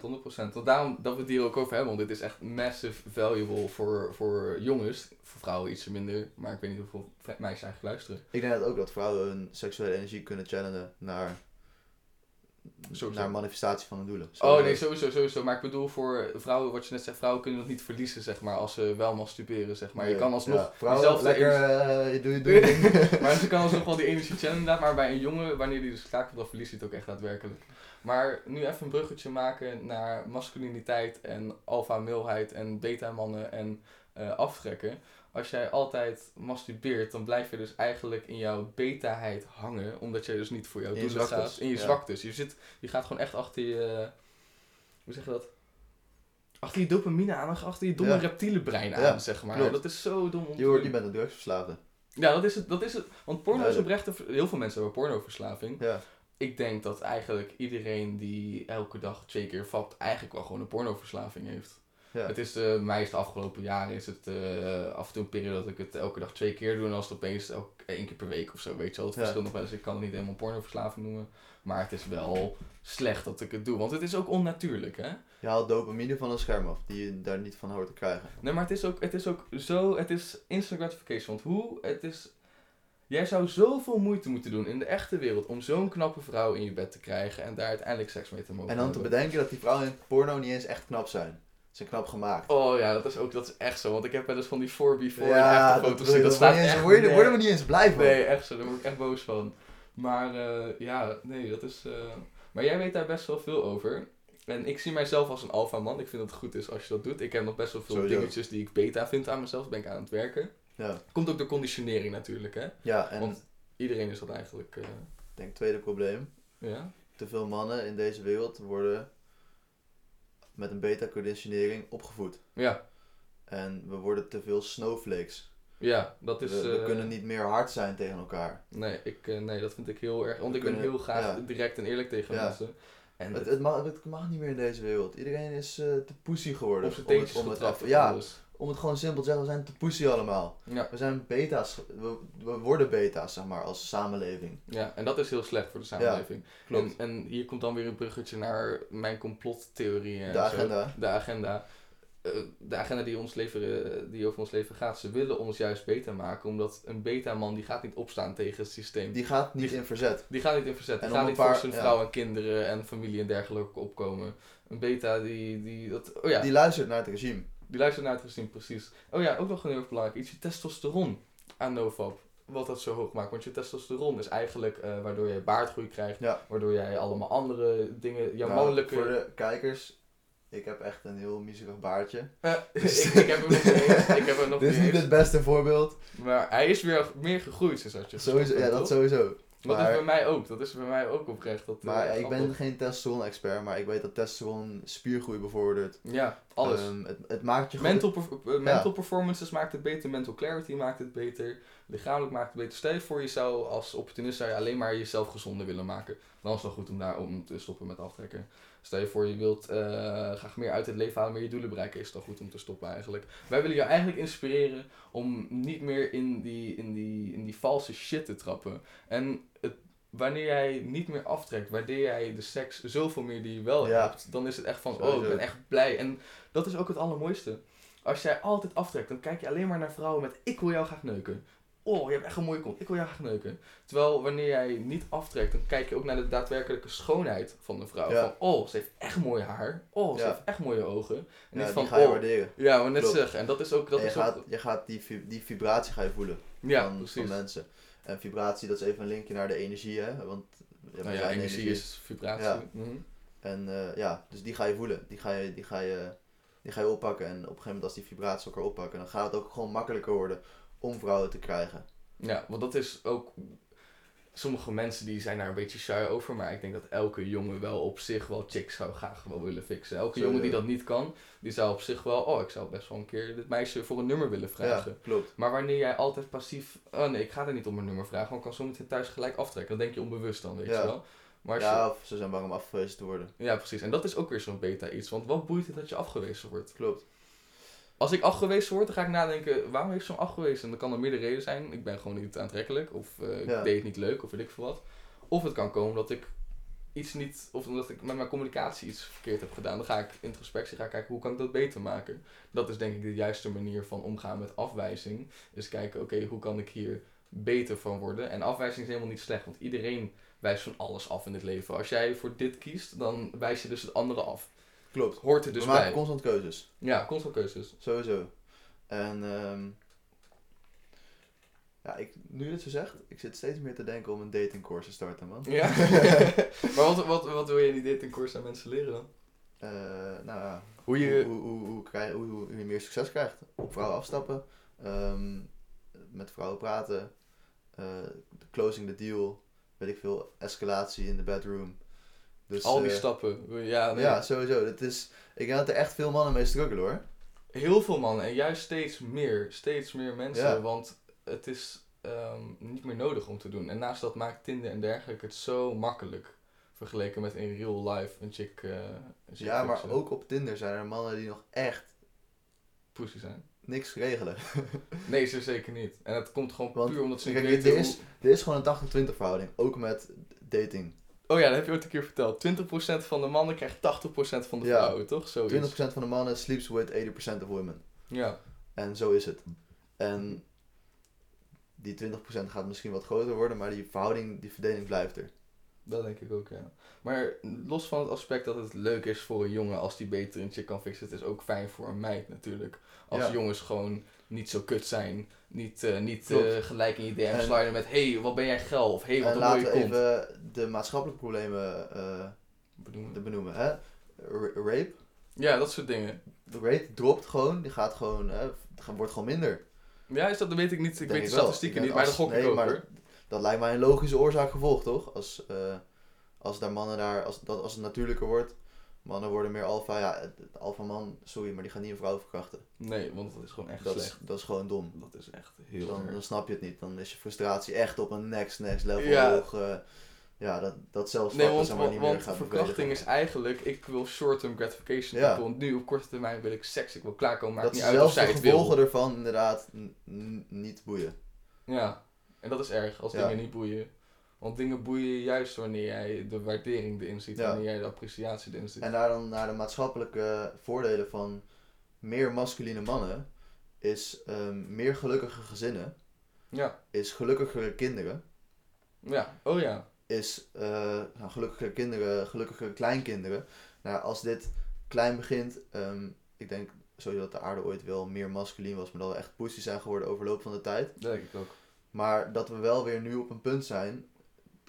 100%. Want daarom dat we het hier ook over hebben, want dit is echt massive valuable voor, voor jongens. Voor vrouwen iets minder, maar ik weet niet hoeveel meisjes eigenlijk luisteren. Ik denk dat ook dat vrouwen hun seksuele energie kunnen channelen naar, Sowieso. naar manifestatie van hun doelen. Oh nee, sowieso, sowieso. Maar ik bedoel voor vrouwen, wat je net zegt, vrouwen kunnen dat niet verliezen, zeg maar, als ze wel masturberen, zeg maar. Je kan alsnog Ja, vrouwen, diezelfde lekker, energie- eh, doe je doe je ding. maar ze kan alsnog wel die energie inderdaad, maar bij een jongen, wanneer die dus klaar komt, dan verliest hij het ook echt daadwerkelijk. Maar nu even een bruggetje maken naar masculiniteit en alpha-mailheid en beta-mannen en eh, aftrekken. Als jij altijd masturbeert, dan blijf je dus eigenlijk in jouw betaheid hangen, omdat jij dus niet voor jouw doelen gaat. In je ja. zwaktes. Je, zit, je gaat gewoon echt achter je, hoe zeg je dat? Achter je dopamine aan, achter je domme Ja. reptiele brein aan, Ja, zeg maar. klopt. Dat is zo dom om Je, doen. je bent een drugsverslaafde. Ja, dat is het. Dat is het. Want porno is oprecht... Heel veel mensen hebben pornoverslaving. Ja. Ik denk dat eigenlijk iedereen die elke dag twee keer vapt... eigenlijk wel gewoon een pornoverslaving heeft. Ja. Het is, eh mij is de afgelopen jaren is het eh, af en toe een periode dat ik het elke dag twee keer doe. En als het opeens ook één keer per week of zo, weet je wel. Het Ja. verschilt nog wel eens. Ik kan het niet helemaal pornoverslaving noemen. Maar het is wel slecht dat ik het doe. Want het is ook onnatuurlijk, hè? Je haalt dopamine van een scherm af, die je daar niet van hoort te krijgen. Nee, maar het is ook, het is ook zo, het is instant gratification. Want hoe, het is, jij zou zoveel moeite moeten doen in de echte wereld om zo'n knappe vrouw in je bed te krijgen en daar uiteindelijk seks mee te mogen En dan te bedenken dat die vrouwen in porno niet eens echt knap zijn. Ze zijn knap gemaakt. Oh ja, dat is ook, dat is echt zo. Want ik heb wel eens van die 4before ja, en dat, foto's wil zien. je- Dat staat echt word je- nergens- worden we niet eens blij van. Nee, echt zo. Daar word ik echt boos van. Maar eh, ja, nee, dat is... eh, Maar jij weet daar best wel veel over. En ik zie mijzelf als een alpha man. Ik vind dat het goed is als je dat doet. Ik heb nog best wel veel Sowieso. dingetjes die ik beta vind aan mezelf. Ben ik aan het werken. Ja, Komt ook door conditionering natuurlijk, hè. ja en Want iedereen is dat eigenlijk, eh, ik denk tweede probleem. ja. Te veel mannen in deze wereld worden met een beta-conditionering opgevoed. Ja, En we worden te veel snowflakes. Ja, dat is... we, we eh, kunnen niet meer hard zijn tegen elkaar. Nee, ik, eh, nee, dat vind ik heel erg. Want We ik ben heel graag ja. direct en eerlijk tegen Ja. mensen. En Het, het, mag, het mag niet meer in deze wereld. Iedereen is eh, te pussy geworden. zijn om het- om het even- ja. Om het gewoon simpel te zeggen, we zijn te pussy allemaal. Ja. We zijn beta's, we, we worden beta's, zeg maar, als samenleving. ja, en dat is heel slecht voor de samenleving. Klopt. En, en hier komt dan weer een bruggetje naar mijn complottheorieën. en De zo. agenda. De agenda. Eh, de agenda die, ons leven, eh, die over ons leven gaat, ze willen ons juist beter maken. Omdat een beta-man die gaat niet opstaan tegen het systeem. Die gaat niet Die- in verzet. Die gaat niet in verzet. Die En gaat niet paar- voor zijn ja. vrouw en kinderen en familie en dergelijke opkomen. Een beta die, die dat, oh ja, die, luistert naar het regime. Luistert naar het gezien, precies. Oh ja, ook nog een heel erg belangrijk iets, je testosteron aan nofap. Wat dat zo hoog maakt. Want je testosteron is eigenlijk eh, waardoor je baardgroei krijgt. Ja. Waardoor jij allemaal andere dingen, jouw Nou, mannelijke... Voor de kijkers, ik heb echt een heel miserig baardje. Eh, ik, ik heb hem nog niet eens. Ik heb hem nog Dit is niet het beste voorbeeld. Maar hij is weer meer gegroeid sinds dat je Sowieso, ja, dat toch? Dat is bij mij ook. Dat is bij mij ook oprecht. Dat, Maar eh, ik ben geen testosteron-expert, maar ik weet dat testosteron spiergroei bevordert. Ja, alles. Ehm, het, het maakt je. Mental, eh, mental performances maakt het beter, mental clarity maakt het beter, lichamelijk maakt het beter. Stel je voor, je zou als opportunist zou je alleen maar jezelf gezonder willen maken. Dan is het wel goed om daar om te stoppen met aftrekken. Stel je voor, je wilt eh, graag meer uit het leven halen, meer je doelen bereiken, is het dan goed om te stoppen eigenlijk. Wij willen jou eigenlijk inspireren om niet meer in die, in die, in die valse shit te trappen. En het, wanneer jij niet meer aftrekt, waardeer jij de seks zoveel meer die je wel Ja. hebt, dan is het echt van, oh, ik ben echt blij. En dat is ook het allermooiste. Als jij altijd aftrekt, dan kijk je alleen maar naar vrouwen met ik wil jou graag neuken. Oh, je hebt echt een mooie kont, ik wil jou graag neuken. Terwijl wanneer jij niet aftrekt, dan kijk je ook naar de daadwerkelijke schoonheid van de vrouw. Ja. Van, oh, ze heeft echt mooi haar. Oh, ze Ja. heeft echt mooie ogen. En Ja, niet van, ga je oh, waarderen. ja, maar net Klopt. zeggen. En dat is ook, dat je, is gaat, ook, je gaat die, die vibratie ga je voelen ja, van, mensen. En vibratie, dat is even een linkje naar de energie, hè. Want ja, Nou ja, energie is vibratie. Mhm. En eh, ja, dus die ga je voelen. Die ga je, die, ga je, die ga je oppakken. En op een gegeven moment als die vibraties elkaar oppakken, dan gaat het ook gewoon makkelijker worden om vrouwen te krijgen. Ja, want dat is ook. Sommige mensen die zijn daar een beetje shy over, maar ik denk dat elke jongen wel op zich wel chicks zou graag wel willen fixen. Elke jongen die dat niet kan, die zou op zich wel, oh, ik zou best wel een keer dit meisje voor een nummer willen vragen. Ja, klopt. Maar wanneer jij altijd passief, oh nee, ik ga er niet om een nummer vragen, want ik kan zo meteen thuis gelijk aftrekken. Dan denk je onbewust dan, weet Ja. je wel. Maar Ja, of ze zijn bang om afgewezen te worden. ja, precies. En dat is ook weer zo'n beta iets, want wat boeit het dat je afgewezen wordt? Klopt. Als ik afgewezen word, dan ga ik nadenken, waarom heeft ze me afgewezen? En dan kan er meerdere redenen zijn. Ik ben gewoon niet aantrekkelijk, of eh, ik Ja. deed het niet leuk, of weet ik veel wat. Of het kan komen dat ik iets niet, of omdat ik met mijn communicatie iets verkeerd heb gedaan. Dan ga ik introspectie gaan kijken, hoe kan ik dat beter maken? Dat is denk ik de juiste manier van omgaan met afwijzing. Is kijken, oké, hoe kan ik hier beter van worden? En afwijzing is helemaal niet slecht, want iedereen wijst van alles af in het leven. Als jij voor dit kiest, dan wijs je dus het andere af. Klopt. Hoort er dus we maken bij. constant keuzes. Ja, constant keuzes. Sowieso. En ehm ja, ik, nu je het zo zegt, ik zit steeds meer te denken om een datingcourse te starten, man. Ja. maar wat, wat, wat wil je in die datingcourse aan mensen leren dan? Eh, nou ja, Hoe je... hoe, hoe, hoe, krijg- hoe, hoe je meer succes krijgt. Op vrouwen afstappen, ehm, met vrouwen praten, eh, closing the deal, weet ik veel, escalatie in de bedroom. Dus, al die eh, stappen. Ja, nee. Ja, sowieso. Dat is, ik denk dat er echt veel mannen mee struggelen hoor. Heel veel mannen. En juist steeds meer. Steeds meer mensen. Ja. Want het is ehm, niet meer nodig om te doen. En naast dat maakt Tinder en dergelijke het zo makkelijk. Vergeleken met in real life een chick... een chick Ja, maar ook op Tinder zijn er mannen die nog echt Pussy zijn. niks regelen. Nee, zo zeker niet. En het komt gewoon Want, puur omdat ze niet kijk, weten er is- hoe- Er is gewoon een 80-20 verhouding, ook met dating. Oh ja, dat heb je ooit een keer verteld. 20% van de mannen krijgt 80% van de Ja. vrouwen, toch? Zoiets. 20% van de mannen sleeps with 80% of women. Ja. En zo is het. En die 20% gaat misschien wat groter worden, maar die verhouding, die verdeling blijft er. Dat denk ik ook, ja. Maar los van het aspect dat het leuk is voor een jongen als die beter een chick kan fixen, het is ook fijn voor een meid natuurlijk. Als Ja. jongens gewoon niet zo kut zijn, niet, eh, niet eh, gelijk in je DM En- sliden met hey, wat ben jij geil? Of hey, wat en een laten mooie we kont. even de maatschappelijke problemen Bedoel- te benoemen. Hè? R- rape. Ja, dat soort dingen. De rate dropt gewoon, die gaat gewoon, wordt gewoon minder. Ja, is dat, dat weet ik niet. Ik Denk weet de ik statistieken niet, maar dat gok ik nee, ook maar hoor. Dat lijkt mij een logische oorzaak gevolg, toch? Als, als daar mannen daar, als, dat, als het natuurlijker wordt, Mannen worden meer alfa. Ja, alfa man, sorry, maar die gaat niet een vrouw verkrachten. Nee, want dat is gewoon echt Dat is, slecht. dat is gewoon dom. Dat is echt heel Dan, dan snap je het niet. Dan is je frustratie echt op een next, next level Ja. hoog. eh, ja, dat, dat zelfs Nee, want, maar, want, niet meer want gaat verkrachting is eigenlijk, ik wil short-term gratification. Ja. Wil nu op korte termijn wil ik seks, ik wil klaarkomen, maakt Dat niet is uit of zelfs zij de het wil. gevolgen ervan inderdaad niet boeien. Ja, en dat is erg als Ja. dingen niet boeien. Want dingen boeien je juist wanneer jij de waardering erin ziet, Ja. wanneer jij de appreciatie erin ziet. En daar dan naar de maatschappelijke voordelen van meer masculine mannen is ehm, meer gelukkige gezinnen, Ja, is gelukkigere kinderen, ja, oh ja. is eh, nou, gelukkigere kinderen, gelukkigere kleinkinderen. Nou, als dit klein begint, ehm, ik denk sowieso dat de aarde ooit wel meer masculin was, maar dat we echt pussy zijn geworden over de loop van de tijd. Dat denk ik ook. Maar dat we wel weer nu op een punt zijn.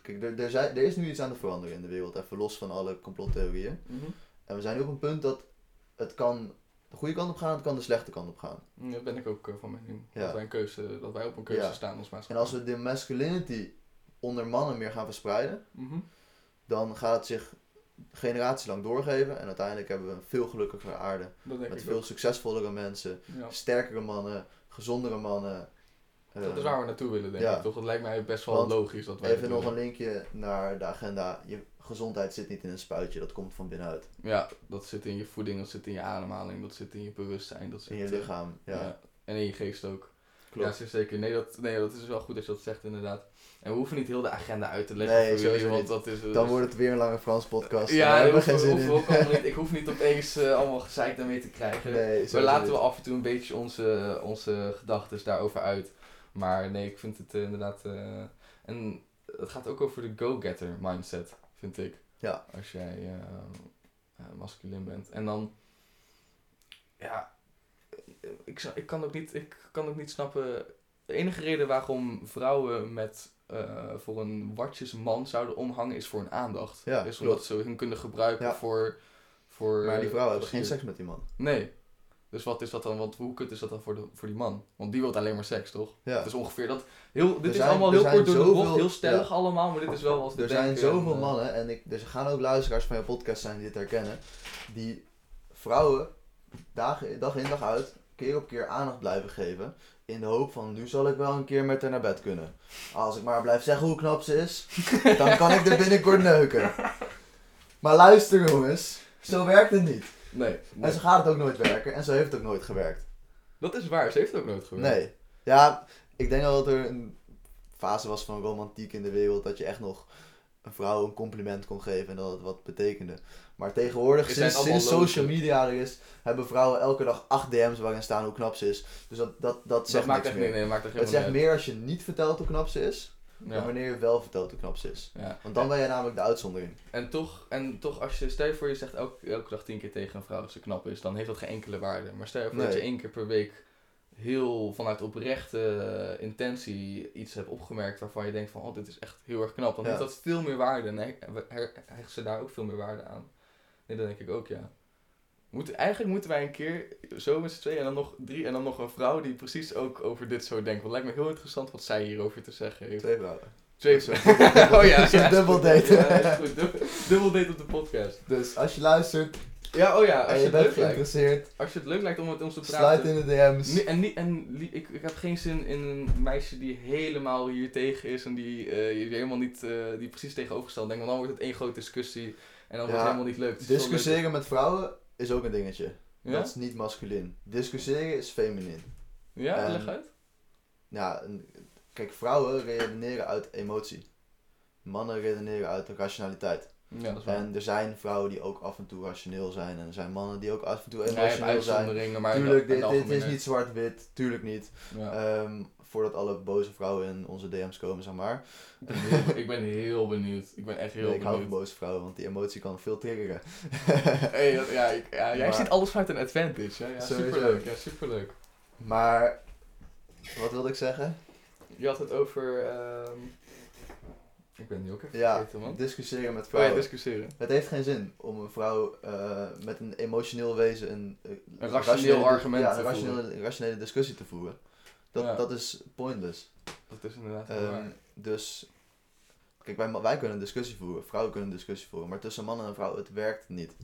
Kijk, er, er, zijn, er is nu iets aan het veranderen in de wereld, even los van alle complottheorieën. Mhm. En we zijn nu op een punt dat het kan de goede kant op gaan, het kan de slechte kant op gaan. Ja, Daar ben ik ook eh, van mening. Ja. Dat, wij een keuze, dat wij op een keuze Ja. staan als En maatschappij. als we de masculinity onder mannen meer gaan verspreiden, Mhm. dan gaat het zich generatielang doorgeven. En uiteindelijk hebben we een veel gelukkigere aarde. Met veel ook. succesvollere mensen, sterkere mannen, gezondere mannen. Dat Eh, is waar we naartoe willen, denk ja. ik. Toch? Het lijkt mij best wel Want logisch dat wij dat Even nog een linkje naar de agenda. Je gezondheid zit niet in een spuitje, dat komt van binnenuit. Ja, dat zit in je voeding, dat zit in je ademhaling, dat zit in je bewustzijn. Dat zit In je eh, lichaam. Ja, En in je geest ook. klopt. Ja, zeker. Nee dat, nee, dat is wel goed dat je dat zegt, inderdaad. En we hoeven niet heel de agenda uit te leggen Nee, voor jullie, want dat is... dat Dan is- wordt het weer een lange Frans podcast. Ja, Daar hebben we geen zin we in. niet. Ik hoef niet opeens eh, allemaal gezeik daarmee te krijgen. Nee, we laten wel af en toe een beetje onze, onze gedachten daarover uit. Maar nee, ik vind het eh, inderdaad... eh, en het gaat ook over de go-getter mindset, vind ik. Ja. Als jij eh masculin bent. En dan... Ja... Ik, ik, kan ook niet, ik kan ook niet snappen... De enige reden waarom vrouwen met... voor een watjesman zouden omhangen is voor een aandacht. Ja, is omdat klopt. ze hem kunnen gebruiken Ja. voor, voor... Maar die vrouwen hebben geen seks met die man. Nee. Dus wat is dat dan? Want hoe kut is dat dan voor, de, voor die man? Want die wil alleen maar seks, toch? Ja. Het is ongeveer dat. Heel, dit Er is zijn- allemaal heel kort door de bocht, heel stellig ja. allemaal, maar dit is wel wat Er zijn zoveel en, eh, mannen, en ik, dus er gaan ook luisteraars van je podcast zijn die dit herkennen, die vrouwen dag, dag in dag uit, keer op keer aandacht blijven geven, in de hoop van nu zal ik wel een keer met haar naar bed kunnen. Als ik maar blijf zeggen hoe knap ze is, dan kan ik er binnenkort neuken. Maar luister jongens, zo werkt het niet. Nee, nee. En zo gaat het ook nooit werken, en zo heeft het ook nooit gewerkt. dat is waar. Ze heeft het ook nooit gewerkt. Nee. Ja, ik denk wel dat er een fase was van romantiek in de wereld dat je echt nog een vrouw een compliment kon geven en dat het wat betekende. Maar tegenwoordig, sinds, social media er is, hebben vrouwen elke dag acht DM's waarin staan hoe knap ze is. Dus dat, dat, dat Dat zegt maakt niks echt meer. niet, nee, maakt echt het zegt meer als je niet vertelt hoe knap ze is. Dan Ja. wanneer je wel vertelt hoe knap ze is. Ja. Want dan ben je namelijk de uitzondering. En toch, en toch, als je, stel je voor je zegt elke, elke dag tien keer tegen een vrouw dat ze knap is, dan heeft dat geen enkele waarde. Maar stel je voor dat je één keer per week heel vanuit oprechte intentie iets hebt opgemerkt waarvan je denkt van, oh, dit is echt heel erg knap. Dan Ja. heeft dat veel meer waarde en he- he- he- hecht ze daar ook veel meer waarde aan. Nee, dat denk ik ook, ja. Moet, eigenlijk moeten wij een keer zo met z'n tweeën en dan nog drie en dan nog een vrouw die precies ook over dit zo denkt. Want het lijkt me heel interessant wat zij hierover te zeggen heeft. Twee vrouwen. Twee Zo. oh ja, ja, dubbel date. Ja, is goed. Dubbel, dubbel date op de podcast. Dus als je luistert Ja, oh ja, als en je, je bent leuk lijkt. geïnteresseerd, Als je het leuk lijkt om met ons te sluit praten. in de DM's. En niet, en ik, ik heb geen zin in een meisje die helemaal hier tegen is en die, eh, die helemaal niet, eh, die precies tegenovergesteld denkt. Want dan wordt het één grote discussie en dan wordt het helemaal niet leuk- Discussiëren met vrouwen is ook een dingetje. Ja? Dat is niet masculin. Discussiëren is feminin. Ja, en- leg uit. Ja, kijk, vrouwen redeneren uit emotie. Mannen redeneren uit rationaliteit. Ja, dat is waar. En er zijn vrouwen die ook af en toe rationeel zijn. En er zijn mannen die ook af en toe Ja, emotioneel zijn. uitzonderingen, maar Tuurlijk, dit, is niet zwart-wit. Tuurlijk niet. Ja. Ehm, voordat alle boze vrouwen in onze DM's komen, zeg maar. ik, ben heel, benieuwd. Ik ben echt heel Nee, ik hou van benieuwd. boze vrouwen, want die emotie kan veel triggeren. Hey, ja, ik, ja, jij Maar- ziet alles vanuit een advantage. Hè? Ja, Sowieso. superleuk. Ja, superleuk. Maar, wat wilde ik zeggen? Je had het over... ehm, Ik ben het nu ook even Ja, vergeten, man. discussiëren met Oh ja, vrouwen. discussiëren. Het heeft geen zin om een vrouw eh, met een emotioneel wezen een, eh, Een rationeel argument ja, te een rationele, een rationele discussie te voeren. Dat, Ja. dat is pointless. Dat is inderdaad waar. dus, kijk, wij, wij kunnen een discussie voeren, vrouwen kunnen een discussie voeren, maar tussen man en vrouw, het werkt niet.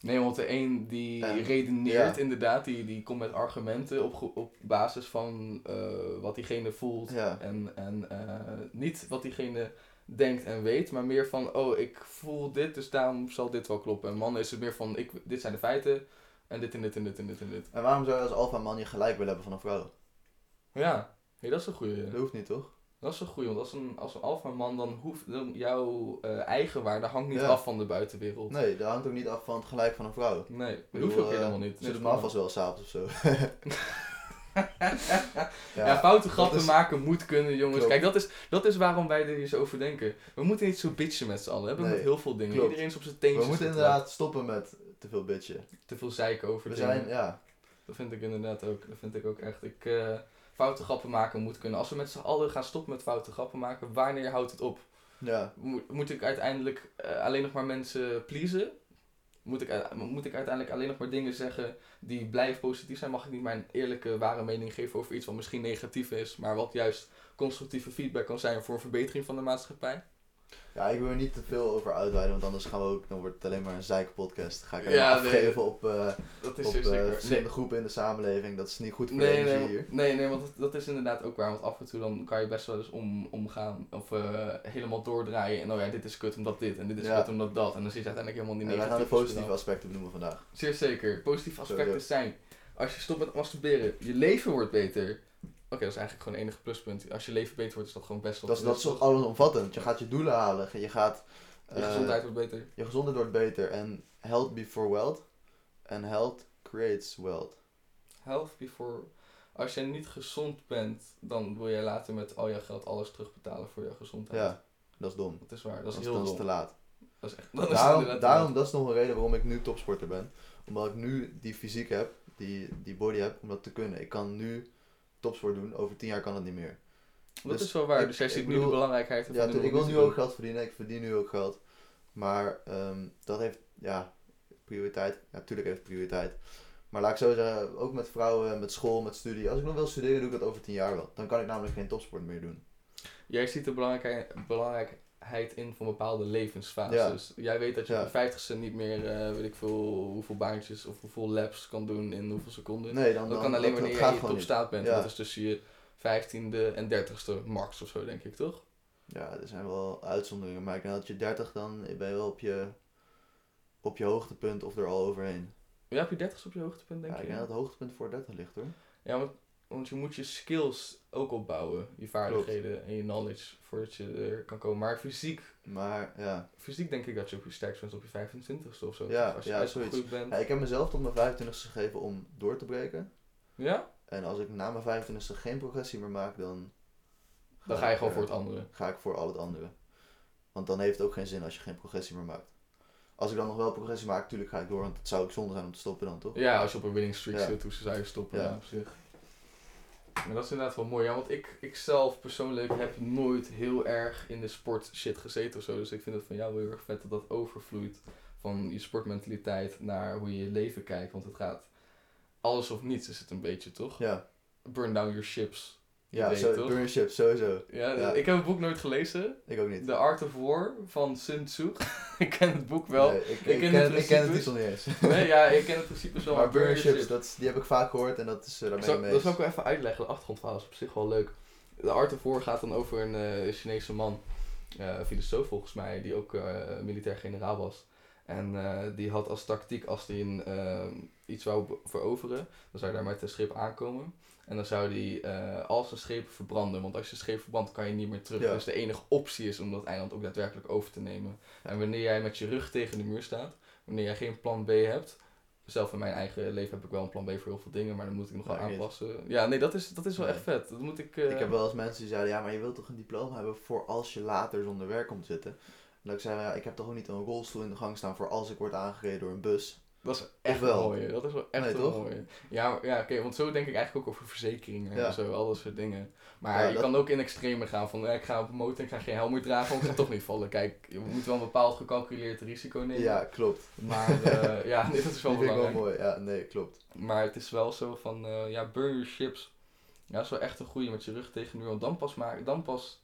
Nee, want de een die En- redeneert ja. inderdaad, die, die komt met argumenten op, op basis van eh, wat diegene voelt. Ja. En, en eh, niet wat diegene denkt en weet, maar meer van, oh, ik voel dit, dus daarom zal dit wel kloppen. En mannen is het meer van, ik, dit zijn de feiten en dit en dit en dit en dit en dit. En waarom zou je als alfa man je gelijk willen hebben van een vrouw? Ja, hey, dat is een goeie. Dat hoeft niet, toch? Dat is een goeie, want als een, als een alfaman dan hoeft dan jouw eh, eigenwaarde hangt niet Ja. af van de buitenwereld. Nee, dat hangt ook niet af van het gelijk van een vrouw. Nee, dat hoeft ook eh, helemaal niet. Ze doet Nee, me wel s'avonds of zo. Ja, foute grappen is- maken moet kunnen, jongens. Klopt. Kijk, dat is, dat is waarom wij er hier zo over denken. We moeten niet zo bitchen met z'n allen. We hebben Nee, met heel veel dingen. klopt. Iedereen is op zijn teentjes We moeten inderdaad stoppen met te veel bitchen. Te veel zeiken over We dingen. zijn, ja, Dat vind ik inderdaad ook. Dat vind ik ook echt. Ik, eh, foute grappen maken moet kunnen. Als we met z'n allen gaan stoppen met foute grappen maken, wanneer houdt het op? ja, Moet, moet ik uiteindelijk eh, alleen nog maar mensen pleasen? Moet ik, eh, moet ik uiteindelijk alleen nog maar dingen zeggen die blijven positief zijn? Mag ik niet mijn eerlijke, ware mening geven over iets wat misschien negatief is, maar wat juist constructieve feedback kan zijn voor een verbetering van de maatschappij? Ja, ik wil er niet te veel over uitweiden, want anders gaan we ook, dan wordt het alleen maar een zeikenpodcast. Dan ga ik Ja, ja, nee. afgeven op, Dat is op verschillende groepen in de samenleving. Dat is niet goed voor de Nee, energie nee, hier. nee, nee, want dat, dat is inderdaad ook waar. Want af en toe dan kan je best wel eens om, omgaan of eh, helemaal doordraaien. En oh ja, dit is kut omdat dit en dit is Ja. kut omdat dat. En dan zit je uiteindelijk helemaal niet wij gaan de positieve aspecten benoemen vandaag. Zeer zeker. Positieve aspecten zijn, als je stopt met masturberen, je leven wordt beter. Oké, dat is eigenlijk gewoon het enige pluspunt. Als je leven beter wordt, is dat gewoon best wel Dat is, dat is allesomvattend. Je gaat je doelen halen. Je gaat... Je eh, gezondheid wordt beter. Je gezondheid wordt beter. En health before wealth. En health creates wealth. Health before... Als je niet gezond bent, dan wil jij later met al je geld alles terugbetalen voor je gezondheid. Ja, dat is dom. Dat is waar. Dat is Dat heel dan is dom. te laat. Dat is echt... Dat is Daarom, daarom, dat is nog een reden waarom ik nu topsporter ben. Omdat ik nu die fysiek heb, die, die body heb, om dat te kunnen. Ik kan nu topsport doen, over tien jaar kan het niet meer. Dat Dus is wel waar. ik- dus jij ziet nu de belangrijkheid Ja, om ik wil nu ook geld verdienen, ik verdien nu ook geld. Maar ehm, dat heeft, ja, prioriteit. Ja, natuurlijk heeft prioriteit. Maar laat ik zo zeggen, ook met vrouwen, met school, met studie. Als ik nog wil studeren, doe ik dat over tien jaar wel. Dan kan ik namelijk geen topsport meer doen. Jij ziet de belangrijkheid, belangrijkheid in van bepaalde levensfases. Jij weet dat je Ja. op de vijftigste niet meer, eh, weet ik veel, hoeveel baantjes of hoeveel laps kan doen in hoeveel seconden. Nee, dan, dat dan kan alleen dat- wanneer je top staat bent. Ja. Dat is tussen je vijftiende en dertigste max of zo, denk ik, toch? Ja, er zijn wel uitzonderingen, maar ik denk dat je 30 dan ben je wel op je, op je hoogtepunt of er al overheen. Ja, heb je dertigste op je hoogtepunt, denk ja, ik je? denk dat het hoogtepunt voor 30 ligt hoor. Ja, want, want je moet je skills ook opbouwen. Je vaardigheden en je knowledge voordat je er kan komen. Maar fysiek, Maar ja. fysiek denk ik dat je op je sterkst bent op je 25ste of zo. Ja, Als je ja, uitgegroeid bent. ja, ik heb mezelf tot mijn 25ste gegeven om door te breken. Ja? En als ik na mijn 25ste geen progressie meer maak, dan, Dan ga je ik, gewoon eh, voor het andere. ga ik voor al het andere. Want dan heeft het ook geen zin als je geen progressie meer maakt. Als ik dan nog wel progressie maak, natuurlijk ga ik door, want het zou ook zonde zijn om te stoppen dan, toch? Ja, als je op een winning streak Ja. zit, hoe zou je stoppen Ja. ja. op zich. Maar dat is inderdaad wel mooi, ja, want ik, ik zelf persoonlijk heb nooit heel erg in de sport shit gezeten of zo. Dus ik vind het van jou heel erg vet dat dat overvloeit van je sportmentaliteit naar hoe je je leven kijkt. Want het gaat alles of niets is het een beetje, toch? Ja, Burn down your ships. Ja zo, toch? burn ship, sowieso. Ja, Ja. ik heb het boek nooit gelezen. Ik ook niet. The Art of War van Sun Tzu. ik ken het boek wel. Nee, ik, ik, ken het- ik ken het niet eens. Nee, ja, ik ken het principe wel. maar burn your ships, ships. dat, is- die heb ik vaak gehoord en dat is uh, daarmee mee dat zal ik wel even uitleggen. De achtergrondverhaal is op zich wel leuk. De Art of War gaat dan over een eh, Chinese man, eh, filosoof volgens mij, die ook eh, militair generaal was. En eh, die had als tactiek, als hij een, iets wou veroveren, dan zou hij daar met een schip aankomen. En dan zou hij eh, al zijn schepen verbranden. Want als je schip verbrandt, kan je niet meer terug. Ja. Dus de enige optie is om dat eiland ook daadwerkelijk over te nemen. En wanneer jij met je rug tegen de muur staat, wanneer jij geen plan B hebt. Zelf in mijn eigen leven heb ik wel een plan B voor heel veel dingen, maar dan moet ik nog wel aanpassen. Ja, nee, dat is, dat is wel Nee. echt vet. Dat moet ik. eh, Ik heb wel eens mensen die zeiden, ja, maar je wilt toch een diploma hebben voor als je later zonder werk komt zitten. En dat ik zei, ja, ik heb toch ook niet een rolstoel in de gang staan voor als ik word aangereden door een bus. Dat is echt wel? mooi. Dat is wel echt Nee, toch? mooie. Ja, ja oké, want zo denk ik eigenlijk ook over verzekeringen Ja. en zo, al dat soort dingen. Maar Ja, je dat- kan ook in extreme gaan van, eh, ik ga op een motor, ik ga geen helm meer dragen, want ik ga toch niet vallen. Kijk, je moet wel een bepaald gecalculeerd risico nemen. Ja, klopt. Maar eh, ja, nee, dat is wel Die vind ik wel belangrijk. mooi. Ja, nee, klopt. Maar het is wel zo van, eh, ja, burn your ships. Ja, dat is wel echt een goeie met je rug tegen muur. Want dan pas maar, dan pas...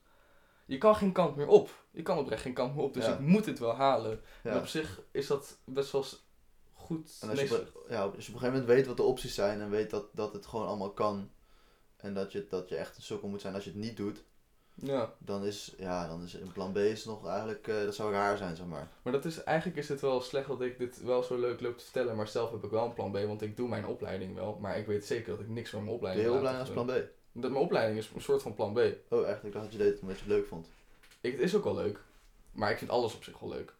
Je kan geen kant meer op. Je kan oprecht geen kant meer op. Dus Ja. ik moet het wel halen. En op zich is dat best wel goed En als je, op, ja, als je op een gegeven moment weet wat de opties zijn en weet dat, dat het gewoon allemaal kan. En dat je, dat je echt een sukkel moet zijn als je het niet doet. Ja. Dan is, ja, dan is een plan B is nog eigenlijk, eh, dat zou raar zijn, zeg maar. Maar dat is, eigenlijk is het wel slecht dat ik dit wel zo leuk loop te vertellen, maar zelf heb ik wel een plan B, want ik doe mijn opleiding wel, maar ik weet zeker dat ik niks van mijn opleiding hele laat opleiding als plan B. Dat, mijn opleiding is een soort van plan B. Oh, echt? Ik dacht dat je deed omdat je het leuk vond. Ik, het is ook wel leuk, maar ik vind alles op zich wel leuk.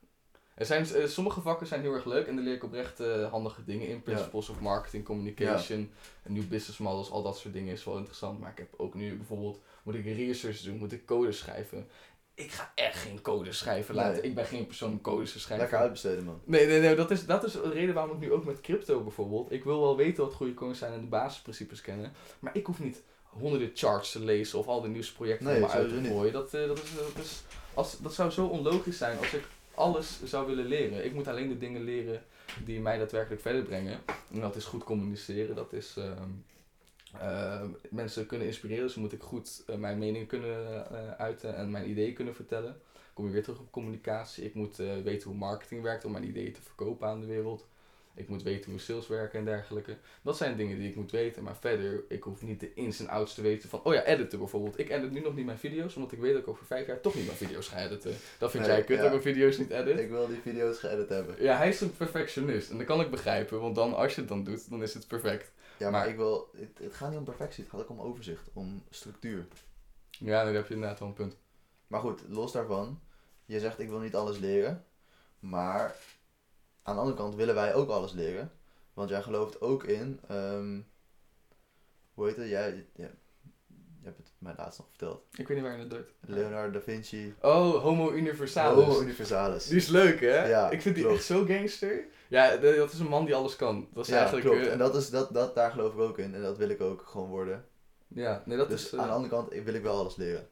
Er zijn, eh, sommige vakken zijn heel erg leuk en daar leer ik oprecht eh, handige dingen in. Principles of marketing, communication, en nieuw business models, al dat soort dingen is wel interessant. Maar ik heb ook nu bijvoorbeeld, moet ik research doen, moet ik code schrijven. Ik ga echt geen code schrijven laten. Nee. Ik ben geen persoon om codes te schrijven. Lekker uitbesteden, man. Nee, nee, nee, dat is, dat is de reden waarom ik nu ook met crypto bijvoorbeeld. Ik wil wel weten wat goede coins zijn en de basisprincipes kennen. Maar ik hoef niet honderden charts te lezen of al de nieuwste projecten Nee, maar uit te gooien. Dat, eh, dat, is, dat, is, als, dat zou zo onlogisch zijn als ik alles zou willen leren. Ik moet alleen de dingen leren die mij daadwerkelijk verder brengen. En dat is goed communiceren, dat is ehm, eh, mensen kunnen inspireren. Dus moet ik goed eh, mijn mening kunnen eh, uiten en mijn ideeën kunnen vertellen. Kom je weer terug op communicatie. Ik moet eh, weten hoe marketing werkt om mijn ideeën te verkopen aan de wereld. Ik moet weten hoe sales werken en dergelijke. Dat zijn dingen die ik moet weten. Maar verder, ik hoef niet de ins en outs te weten van... Oh ja, editen bijvoorbeeld. Ik edit nu nog niet mijn video's, omdat ik weet dat ik over vijf jaar toch niet mijn video's ga editen. Dat vind Nee, jij kut, ja. dat mijn video's niet edit. Ik wil die video's geëdit hebben. Ja, hij is een perfectionist. En dat kan ik begrijpen, want dan, als je het dan doet, dan is het perfect. Ja, maar, Maar- ik wil, het, het gaat niet om perfectie, het gaat ook om overzicht, om structuur. Ja, dan heb je inderdaad wel een punt. Maar goed, los daarvan, je zegt ik wil niet alles leren, maar aan de andere kant willen wij ook alles leren. Want jij gelooft ook in, ehm, hoe heet het, jij, ja, je hebt het mij laatst nog verteld, Ik weet niet waar je het doet. Leonardo da Vinci, Oh, Homo Universalis. Homo Universalis. Die is leuk, hè? Ja, ik vind die echt zo gangster. Ja, dat is een man die alles kan. Dat is Ja, eigenlijk... klopt. eh, En dat is, dat, dat, daar geloof ik ook in en dat wil ik ook gewoon worden. Ja, nee, dat dus is... eh, aan de andere kant ik- wil ik wel alles leren.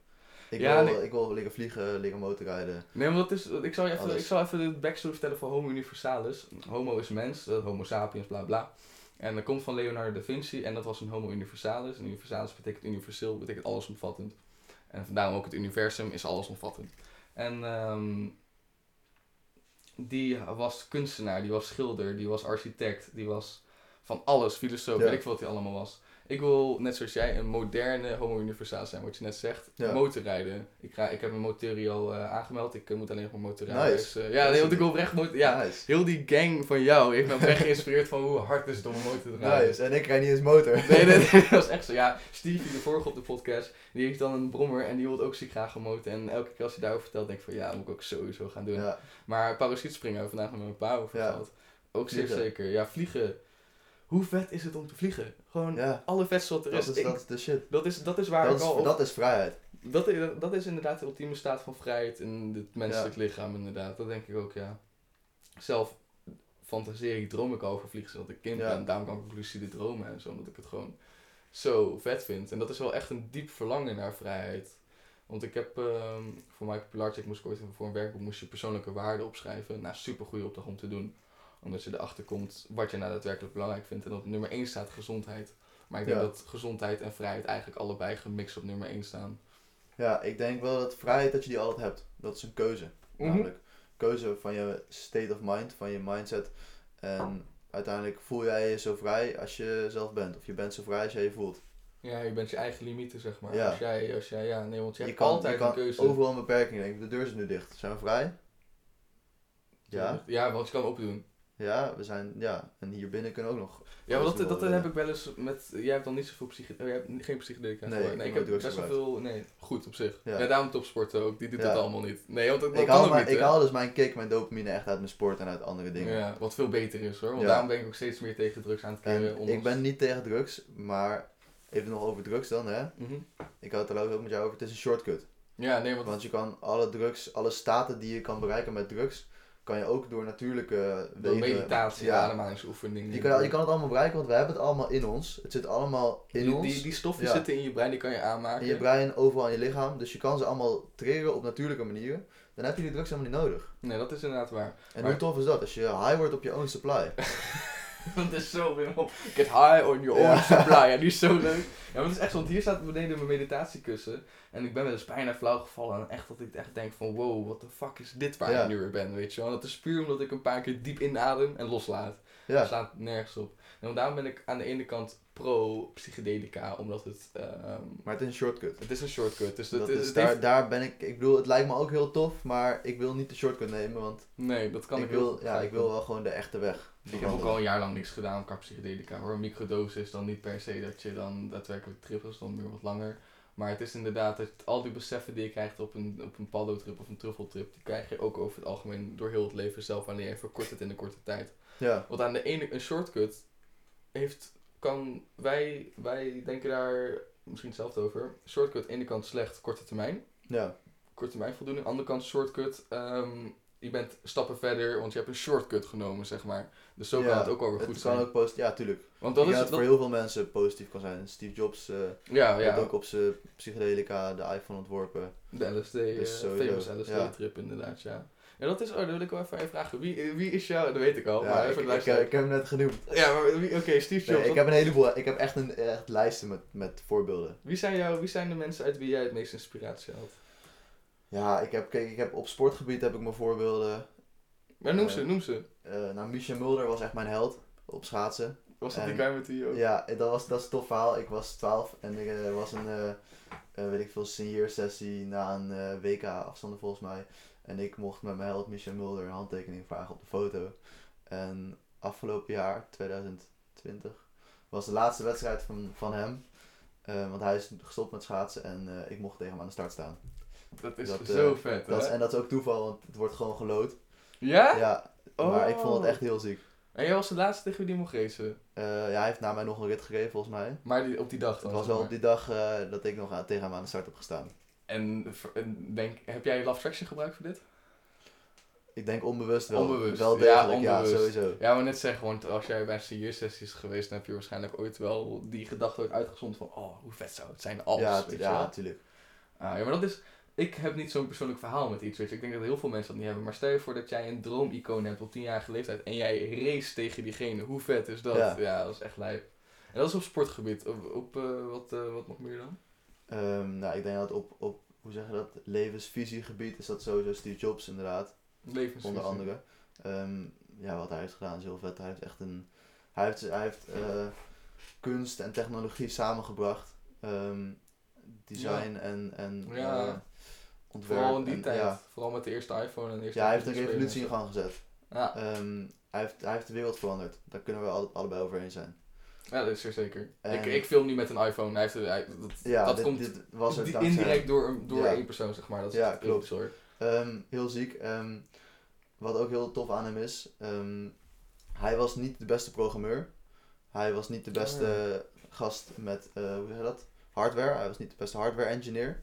Ik, Ja, wil, nee. ik wil leren vliegen, leren motorrijden. Nee, maar dat is... Ik zal, je even, Alles. ik zal even de backstory vertellen van Homo Universalis. Homo is mens, eh, Homo sapiens, bla bla. En dat komt van Leonardo da Vinci en dat was een Homo Universalis. En Universalis betekent universeel, betekent allesomvattend. En vandaar ook het universum is allesomvattend. En ehm, die was kunstenaar, die was schilder, die was architect, die was van alles, filosoof, Ja. weet ik veel wat hij allemaal was. Ik wil, net zoals jij, een moderne homo universalis zijn, wat je net zegt. Ja. Motorrijden. Ik, ga, ik heb mijn motorie al eh, aangemeld, ik eh, moet alleen nog maar motorrijden. Nice. Dus, eh, ja, want ik wil oprecht motor... Ja, Nice. heel die gang van jou heeft me oprecht geïnspireerd van hoe hard is het om een motor te rijden. Nice. En ik rijd niet eens motor. Nee, nee, nee, dat was echt zo. Ja, Stevie, de vorige op de podcast, die heeft dan een brommer en die wil ook ziek graag een motor. En elke keer als hij daarover vertelt, denk ik van ja, dat moet ik ook sowieso gaan doen. Ja. Maar parachutespringen vandaag met mijn pa over Ja. Ook zeer zeker. Ja, vliegen. Hoe vet is het om te vliegen? Gewoon Ja. alle vetste wat er Dat is. is, Ik- dat is de shit. dat, is, dat is waar Dat ik al is, op- dat is vrijheid. dat, is, dat is inderdaad de ultieme staat van vrijheid in het menselijk lichaam, inderdaad. Dat denk ik ook, ja. Zelf fantaseer ik, droom ik al over vliegen zodat ik kind Ja. ben. Daarom kan ik ook lucide dromen en zo, omdat ik het gewoon zo vet vind. En dat is wel echt een diep verlangen naar vrijheid. Want ik heb, ehm, voor Michael Pilarczyk moest ik ooit voor een werkboek moest je persoonlijke waarden opschrijven. Nou, super goede opdracht om te doen. Omdat je erachter komt wat je nou daadwerkelijk belangrijk vindt. En op nummer 1 staat gezondheid. Maar ik denk Ja. dat gezondheid en vrijheid eigenlijk allebei gemixt op nummer 1 staan. Ja, ik denk wel dat vrijheid dat je die altijd hebt. Dat is een keuze. Mhm. Namelijk keuze van je state of mind, van je mindset. En uiteindelijk voel jij je zo vrij als je zelf bent. Of je bent zo vrij als jij je voelt. Ja, je bent je eigen limieten, zeg maar. Ja. Als jij, als jij, ja, nee, want je, Je hebt kan, altijd je kan een keuze. overal een beperking denken. De deur is nu dicht. Zijn we vrij? Ja. Ja, want je kan open doen. Ja, we zijn, ja. En hier binnen kunnen ook nog. Ja, maar dat, dat, heb ik wel eens met... Jij hebt dan niet zoveel psyche... oh, jij hebt geen psychedelica Nee, ik nee, ik heb best wel veel... Nee, goed op zich. Ja, Ja. daarom topsporten ook. Die doet Ja. het allemaal niet. Nee, want dat, dat Ik kan haal, ook maar, niet, ik hè. haal dus mijn kick, mijn dopamine echt uit mijn sport en uit andere dingen. Ja, wat veel beter is, hoor. Want Ja. daarom ben ik ook steeds meer tegen drugs aan het keren. En ondanks- ik ben niet tegen drugs, maar even nog over drugs dan, hè. Mhm. Ik had het er ook met jou over, het is een shortcut. Ja, nee, want... Want je kan alle drugs, alle staten die je kan bereiken met drugs, kan je ook door natuurlijke Door wegen... meditatie, ja. ademhalingsoefeningen. Je kan, je kan het allemaal bereiken, want we hebben het allemaal in ons. Het zit allemaal in die, ons. die, die stoffen Ja. zitten in je brein, die kan je aanmaken. in je brein, overal in je lichaam. Dus je kan ze allemaal triggeren op natuurlijke manieren. Dan heb je die drugs helemaal niet nodig. Nee, dat is inderdaad waar. En Maar- hoe tof is dat? Als je high wordt op je own supply. Dat is zo weer op. Get high on your own Ja. supply. Ja, die is zo leuk. Ja, maar het is echt zo, want hier staat beneden mijn meditatiekussen. En ik ben wel eens bijna flauw gevallen. En echt dat ik echt denk van, wow, what the fuck is dit waar Ja. ik nu weer ben, weet je wel. En dat is puur omdat ik een paar keer diep inadem en loslaat. Ja, slaat nergens op. En daarom ben ik aan de ene kant pro psychedelica, omdat het, ehm, maar het is een shortcut. het is een shortcut. Dus het, Dat het, is, het daar, heeft- daar ben ik, ik bedoel, het lijkt me ook heel tof, maar ik wil niet de shortcut nemen, want nee, dat kan ik, ik, wil, ja, ik wil wel gewoon de echte weg. Ik heb ook al een jaar lang niks gedaan qua psychedelica hoor. Een microdosis is dan niet per se dat je dan daadwerkelijk is dan weer wat langer. Maar het is inderdaad dat al die beseffen die je krijgt op een, op een paldo-trip of een truffeltrip, die krijg je ook over het algemeen door heel het leven zelf, alleen je verkort het in een korte tijd. Ja, Want aan de ene, een shortcut heeft, kan, wij, wij denken daar misschien hetzelfde over. Shortcut, aan de ene kant slecht, korte termijn. ja, Korte termijn voldoening. Aan de andere kant shortcut, ehm, je bent stappen verder, want je hebt een shortcut genomen, zeg maar. Dus zo Ja, kan het ook wel weer het goed kan zijn. ook positief, ja tuurlijk. Want Dat dat is het dat, voor heel veel mensen positief kan zijn. Steve Jobs eh ja, ook op zijn psychedelica de iPhone ontworpen. de LSD, Dus eh, famous. LSD-trip inderdaad, ja. Ja, dat is, oh, dat wil ik wel even aan je vragen. Wie, wie is jou, dat weet ik al, ja, maar ik, even ik, luisteren. ik heb hem net genoemd. ja, maar oké, Steve Jobs. Nee, ik wat- heb een heleboel, ik heb echt een echt lijsten met, met voorbeelden. wie, zijn jou, wie zijn de mensen uit wie jij het meest inspiratie haalt? Ja, ik heb, kijk, ik heb op sportgebied heb ik mijn voorbeelden. Maar noem Eh, ze, noem ze. Eh nou, Michel Mulder was echt mijn held op schaatsen. Was dat die en- guy met die ook? Ja, dat was, dat is een tof verhaal. Ik was 12 en er was een, eh eh, weet ik veel, signeersessie na een eh, WK afstanden volgens mij. En ik mocht met mijn held Michel Mulder een handtekening vragen op de foto. En afgelopen jaar, 2020, was de laatste wedstrijd van, van hem. Eh, want hij is gestopt met schaatsen en eh, ik mocht tegen hem aan de start staan. Dat is Dat, zo eh, vet, Dat is, hè? en dat is ook toeval, want het wordt gewoon gelood. Ja? Ja, maar ik vond het Oh. echt heel ziek. En jij was de laatste tegen wie die mocht racen? Eh, ja, hij heeft na mij nog een rit gegeven volgens mij. Maar die, op die dag dan? Het was wel op die dag eh, dat ik nog aan, tegen hem aan de start heb gestaan. En, en denk, heb jij Love Traction gebruikt voor dit? Ik denk onbewust wel. Onbewust, Wel ja, degelijk, ja, onbewust. sowieso. Ja, maar net zeggen, want als jij bij een sessies is geweest, dan heb je waarschijnlijk ooit wel die gedachte ooit uitgezonden van, oh, hoe vet zou het zijn als, ja, tu- ja, natuurlijk. Ah, ja, maar dat is, ik heb niet zo'n persoonlijk verhaal met iets, weet je. Ik denk dat heel veel mensen dat niet hebben. Maar stel je voor dat jij een droomicoon hebt op 10-jarige leeftijd en jij race tegen diegene. Hoe vet is dat? Ja, Ja. dat is echt lijp. En dat is op sportgebied. Op, op eh, wat, eh, wat nog meer dan? Ehm, nou, ik denk dat op, op, hoe zeg je dat, levensvisiegebied is dat sowieso Steve Jobs inderdaad. Levensvisie. Onder andere. Ehm, ja, wat hij heeft gedaan is heel vet. Hij heeft echt een, hij heeft, hij heeft eh, kunst en technologie samengebracht. Ehm, design en, en Ja. Ontwerp. Vooral in die en, tijd. Ja, Vooral met de eerste iPhone en de eerste ja, hij heeft een revolutie in gang gezet. Ja, Ehm, hij, heeft, hij heeft de wereld veranderd. Daar kunnen we alle, allebei over eens zijn. ja, dat is er zeker. En- Ik, ik film nu met een iPhone. Hij heeft, hij, dat Ja, dat dit, komt dit was er indirect door, door Ja. één persoon, zeg maar. Dat is Ja, klopt. hoor. Ehm, heel ziek. Ehm, wat ook heel tof aan hem is, hij was niet de beste programmeur. Hij was niet de beste gast met, eh, hoe zeg je dat? Hardware. Hij was niet de beste hardware engineer.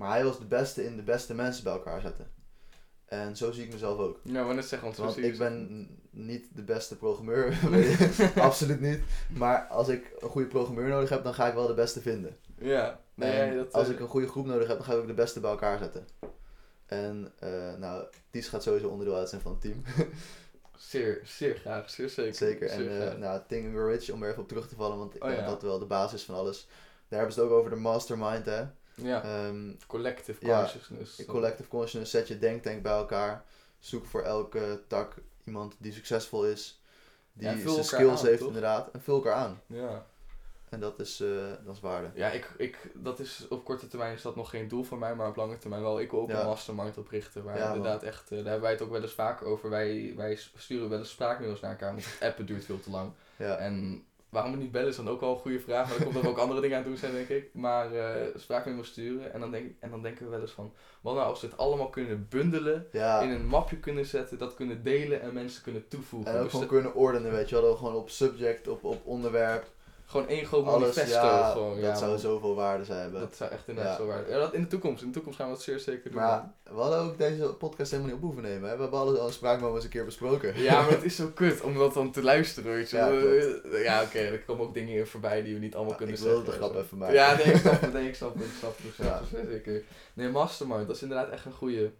Maar hij was de beste in de beste mensen bij elkaar zetten. En zo zie ik mezelf ook. Ja, maar net zeggen, want, ik ben niet de beste programmeur, absoluut niet. Maar als ik een goede programmeur nodig heb, dan ga ik wel de beste vinden. Ja, nee, dat, als eh, ik een goede groep nodig heb, dan ga ik ook de beste bij elkaar zetten. En eh, nou, Ties gaat sowieso onderdeel uit zijn van het team. Zeer, zeer graag, zeer zeker. Zeker. En eh nou, Grow Rich, om er even op terug te vallen, want ik Oh, denk ja. dat wel de basis van alles. Daar hebben ze het ook over de mastermind, hè. Ja, Ehm, collective ja, consciousness. in collective consciousness zet je denktank bij elkaar. Zoek voor elke tak iemand die succesvol is. Die Ja, zijn skills aan, heeft toch? inderdaad. En vul elkaar aan. Ja, En dat is, eh, dat is waarde. ja ik, ik, dat is, op korte termijn is dat nog geen doel voor mij, maar op lange termijn wel. Ik wil ook Ja. een mastermind oprichten, waar Ja, man. inderdaad echt, eh, daar hebben wij het ook wel eens vaker over. Wij, wij sturen wel eens spraakmails naar elkaar, want het appen duurt veel te lang. Ja. En waarom het niet bellen is dan ook wel een goede vraag. Maar er komt er ook andere dingen aan toe zijn, denk ik. Maar eh spraakmemo sturen. En dan, denk, en dan denken we wel eens van... Wat nou als we het allemaal kunnen bundelen. ja. In een mapje kunnen zetten. Dat kunnen delen en mensen kunnen toevoegen. En ook Dus gewoon kunnen ordenen, weet je wel. Gewoon op subject, op, op onderwerp, gewoon één groot manifesto. Ja, gewoon, dat ja, zou man. zoveel waarde zijn hebben. Dat zou echt inderdaad Ja. zo waar. Ja, dat in de toekomst. In de toekomst gaan we dat zeer zeker doen. Maar we hadden ook deze podcast helemaal niet op hoeven nemen. Hè? We hebben alles al spraakmoment eens een keer besproken. Ja, maar het is zo kut om dat dan te luisteren, weet je. Ja, oké, er komen ook dingen in voorbij die we niet allemaal Ja, kunnen ik wilde zeggen. de grap even maken. Ja, nee, ik snap het, nee, ik snap het, ik snap het, Ja. ja. zeker. Nee, Mastermind, dat is inderdaad echt een goeie.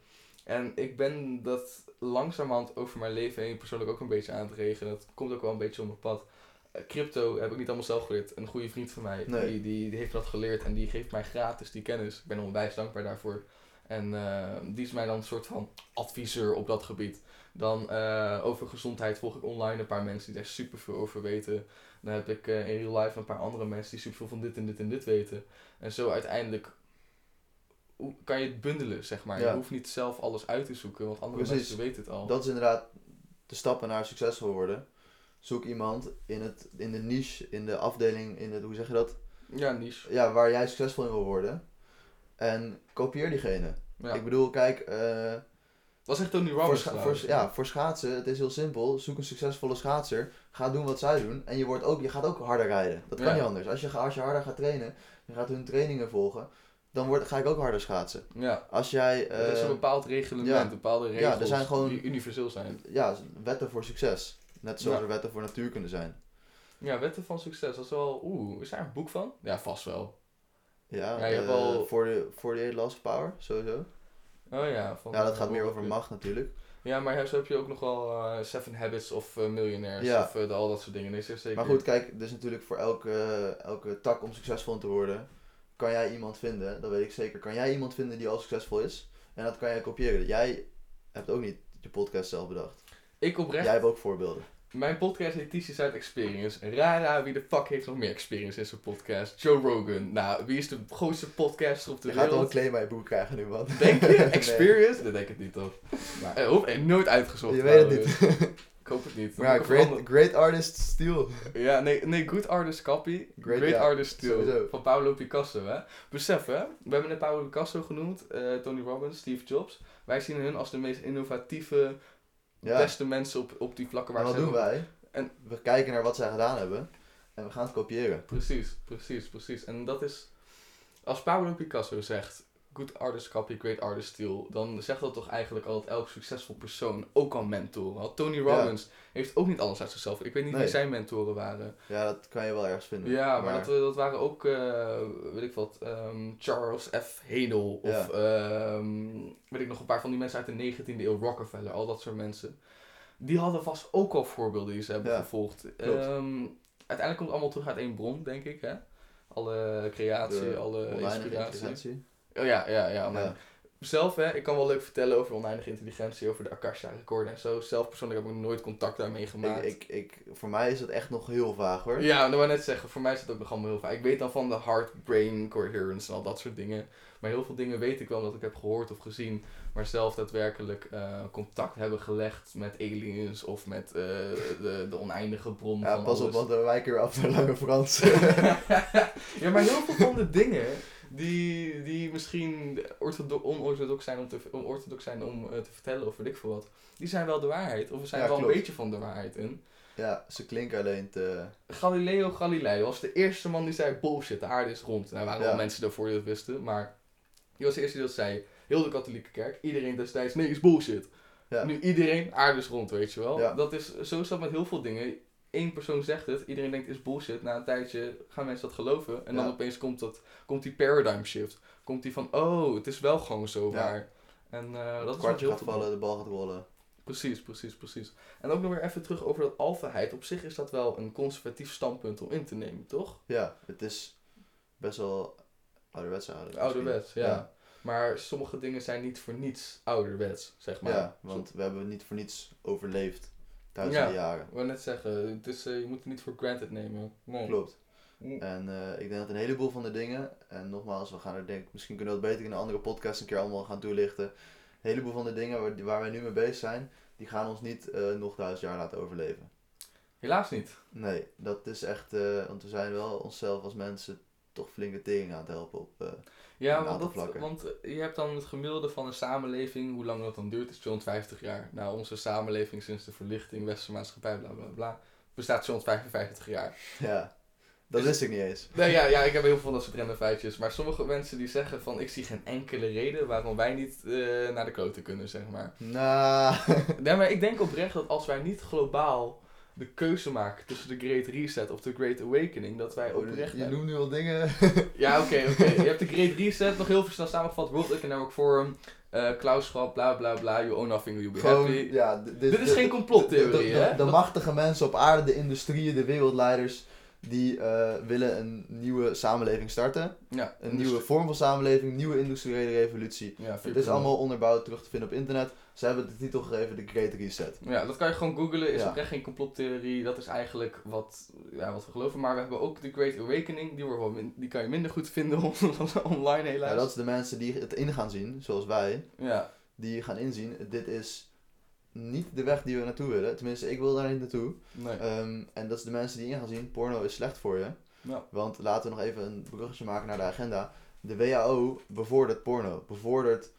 En ik ben dat langzamerhand over mijn leven heen persoonlijk ook een beetje aan het regelen. Dat komt ook wel een beetje op mijn pad. Eh, Crypto heb ik niet allemaal zelf geleerd. Een goede vriend van mij, Nee. die, die, die heeft dat geleerd en die geeft mij gratis die kennis. Ik ben onwijs dankbaar daarvoor. En eh, die is mij dan een soort van adviseur op dat gebied. Dan eh, over gezondheid volg ik online een paar mensen die daar super veel over weten. Dan heb ik eh, in real life een paar andere mensen die super veel van dit en dit en dit weten. En zo uiteindelijk kan je het bundelen, zeg maar. Ja. Je hoeft niet zelf alles uit te zoeken, want andere Precies. mensen weten het al. Dat is inderdaad de stappen naar succesvol worden. Zoek iemand in, het, in de niche, in de afdeling, in het, hoe zeg je dat? Ja, niche. Ja, waar jij succesvol in wil worden. En kopieer diegene. Ja. Ik bedoel, kijk, Dat is echt Tony voor, Robbins voor, ja, voor schaatsen, het is heel simpel. Zoek een succesvolle schaatser. Ga doen wat zij doen. En je, wordt ook, je gaat ook harder rijden. Dat kan Ja. niet anders. Als je, als je harder gaat trainen, je gaat hun trainingen volgen, dan word, ga ik ook harder schaatsen. Ja. Als jij... er is een eh, bepaald reglement, ja. bepaalde Ja, regels er zijn gewoon- die universeel zijn. ja, wetten voor succes. Net zoals Ja. er wetten voor natuurkunde zijn. Ja, wetten van succes, dat is wel... Oeh, is daar een boek van? Ja, vast wel. Ja, Ja, je hebt eh, wel- voor de 48 Laws of Power, sowieso. Oh ja. Van, Ja, dat gaat meer over macht natuurlijk. Ja, maar zo heb je ook nog wel eh, Seven Habits of eh, Millionaires Ja. of eh, de- al dat soort dingen. Nee, zeer zeker. Maar goed, kijk, dus natuurlijk voor elke, elke tak om succesvol te worden, kan jij iemand vinden, dat weet ik zeker, kan jij iemand vinden die al succesvol is. En dat kan jij kopiëren. Jij hebt ook niet je podcast zelf bedacht. Ik oprecht, Jij hebt ook voorbeelden. mijn podcast heet Teachers uit Experience. Rara, wie de fuck heeft nog meer experience in zijn podcast? Joe Rogan. Nou, wie is de grootste podcaster op de Je gaat wel een wereld? claim bij boek krijgen nu, man. Denk je? Nee. Experience? Dat denk ik niet, toch? Maar, eh, eh, nooit uitgezocht. Je weet het niet. Ik hoop het niet. Maar ja, great, great artist steal. Ja, nee, nee, Good Artist Copy. Great, Artist Steal. sowieso. Van Pablo Picasso, hè. Besef, hè. We hebben net Pablo Picasso genoemd. eh, Tony Robbins, Steve Jobs. Wij zien hun als de meest innovatieve, Ja. beste mensen op, op die vlakken waar En wat ze doen wij? En- We kijken naar wat zij gedaan hebben en we gaan het kopiëren. Precies, precies, precies. En dat is... Als Pablo Picasso zegt... Good artist copy, great artist steal. Dan zegt dat toch eigenlijk al dat elk succesvol persoon ook al mentoren had. Tony Robbins heeft ook niet alles uit zichzelf. Ik weet niet Nee. wie zijn mentoren waren. Ja, dat kan je wel ergens vinden. Ja, maar, dat, dat waren ook, eh, weet ik wat, ehm, Charles F. Hedel. Of ehm, weet ik nog, een paar van die mensen uit de 19e eeuw, Rockefeller, al dat soort mensen. Die hadden vast ook al voorbeelden die ze hebben Ja, gevolgd. Ehm, uiteindelijk komt het allemaal terug uit één bron, denk ik. Hè? Alle creatie, De alle inspiratie. Oh ja, ja, ja. maar Ja. Zelf, hè, ik kan wel leuk vertellen over oneindige intelligentie, over de Akasha-recorden en zo. Zelf persoonlijk heb ik nooit contact daarmee gemaakt. Ik, ik, ik, voor mij is het echt nog heel vaag hoor. Ja, dat ik net zeggen. Voor mij is het ook nog allemaal heel vaak. Ik weet dan van de heart-brain coherence en al dat soort dingen. Maar heel veel dingen weet ik wel omdat ik heb gehoord of gezien. Maar zelf daadwerkelijk eh, contact hebben gelegd met aliens of met eh, de, de oneindige bron Ja, van pas op, alles. want dan wijken we af naar Lange Frans. ja, maar heel veel van de dingen die, die misschien orthodo- onorthodox zijn om te, onorthodox zijn om eh, te vertellen of weet ik veel wat. Die zijn wel de waarheid. Of er zijn Ja, wel klopt. een beetje van de waarheid in. ja, ze klinken alleen te... Galileo Galilei was de eerste man die zei bullshit, de aarde is rond. Nou, er waren Ja. wel mensen daarvoor die dat wisten, maar die was de eerste die dat zei. Heel de katholieke kerk, iedereen destijds, nee, is bullshit. Ja. Nu iedereen, aarde is rond, weet je wel. Dat is, zo is dat met heel veel dingen. Eén persoon zegt het, iedereen denkt is bullshit. Na een tijdje gaan mensen dat geloven en dan Ja. opeens komt, dat, komt die paradigm shift. Komt die van, oh, het is wel gewoon zo Ja. waar. En eh, dat het is kwartje wat gaat vallen, de bal gaat rollen. Precies, precies, precies. En ook nog weer even terug over dat alfaheid. Op zich is dat wel een conservatief standpunt om in te nemen, toch? Ja, het is best wel ouderwets eigenlijk. Ouderwets, ja. Ja. Maar sommige dingen zijn niet voor niets ouderwets, zeg maar. Ja, want we hebben niet voor niets overleefd. Duizenden Ja. jaren. Ik wou net zeggen, het is, eh, je moet het niet voor granted nemen. Nee. Klopt. Mm. En eh, ik denk dat een heleboel van de dingen, en nogmaals, we gaan er denk misschien kunnen we dat beter in een andere podcast een keer allemaal gaan toelichten. Een heleboel van de dingen waar, waar wij nu mee bezig zijn, die gaan ons niet eh, nog duizend jaar laten overleven. Helaas niet. Nee, dat is echt, eh, want we zijn wel onszelf als mensen toch flinke tering aan het helpen op. Ja, want, dat, want eh, je hebt dan het gemiddelde van een samenleving, hoe lang dat dan duurt, is 250 jaar. Nou, onze samenleving sinds de verlichting, westerse maatschappij, bla bla bla, bestaat 255 jaar. ja, dat Is- wist ik niet eens. Nee, ja, ja, ik heb heel veel van dat soort random feitjes. Maar sommige mensen die zeggen van, ik zie geen enkele reden waarom wij niet eh, naar de kloten kunnen, zeg maar. Nou, Nee, maar ik denk oprecht dat als wij niet globaal de keuze maken tussen de Great Reset of de Great Awakening, dat wij oprecht... Je noemt nu al dingen. Ja, oké, oké. Je hebt de Great Reset, nog heel veel snel samengevat, World Economic Forum, eh Klaus Schwab, bla bla bla, you own nothing, you'll be happy. ja, Dit is geen complottheorie, de, hè? machtige mensen op aarde, de industrieën, de wereldleiders, die eh, willen een nieuwe samenleving starten. Ja, Een nieuwe vorm van samenleving, nieuwe industriële revolutie. Ja, Het is allemaal onderbouwd terug te vinden op internet. Ze hebben de titel gegeven de Great Reset. Ja, dat kan je gewoon googlen. Is Ja. ook echt geen complottheorie. Dat is eigenlijk wat, ja, wat we geloven. Maar we hebben ook de Great Awakening. Die, wordt wel die kan je minder goed vinden online helaas. Ja, dat is de mensen die het in gaan zien, zoals wij. Ja, Die gaan inzien, dit is niet de weg die we naartoe willen. Tenminste, ik wil daar niet naartoe. nee. Ehm, en dat is de mensen die in gaan zien, porno is slecht voor je. Ja. Want laten we nog even een bruggetje maken naar de agenda. De WHO bevordert porno. Bevordert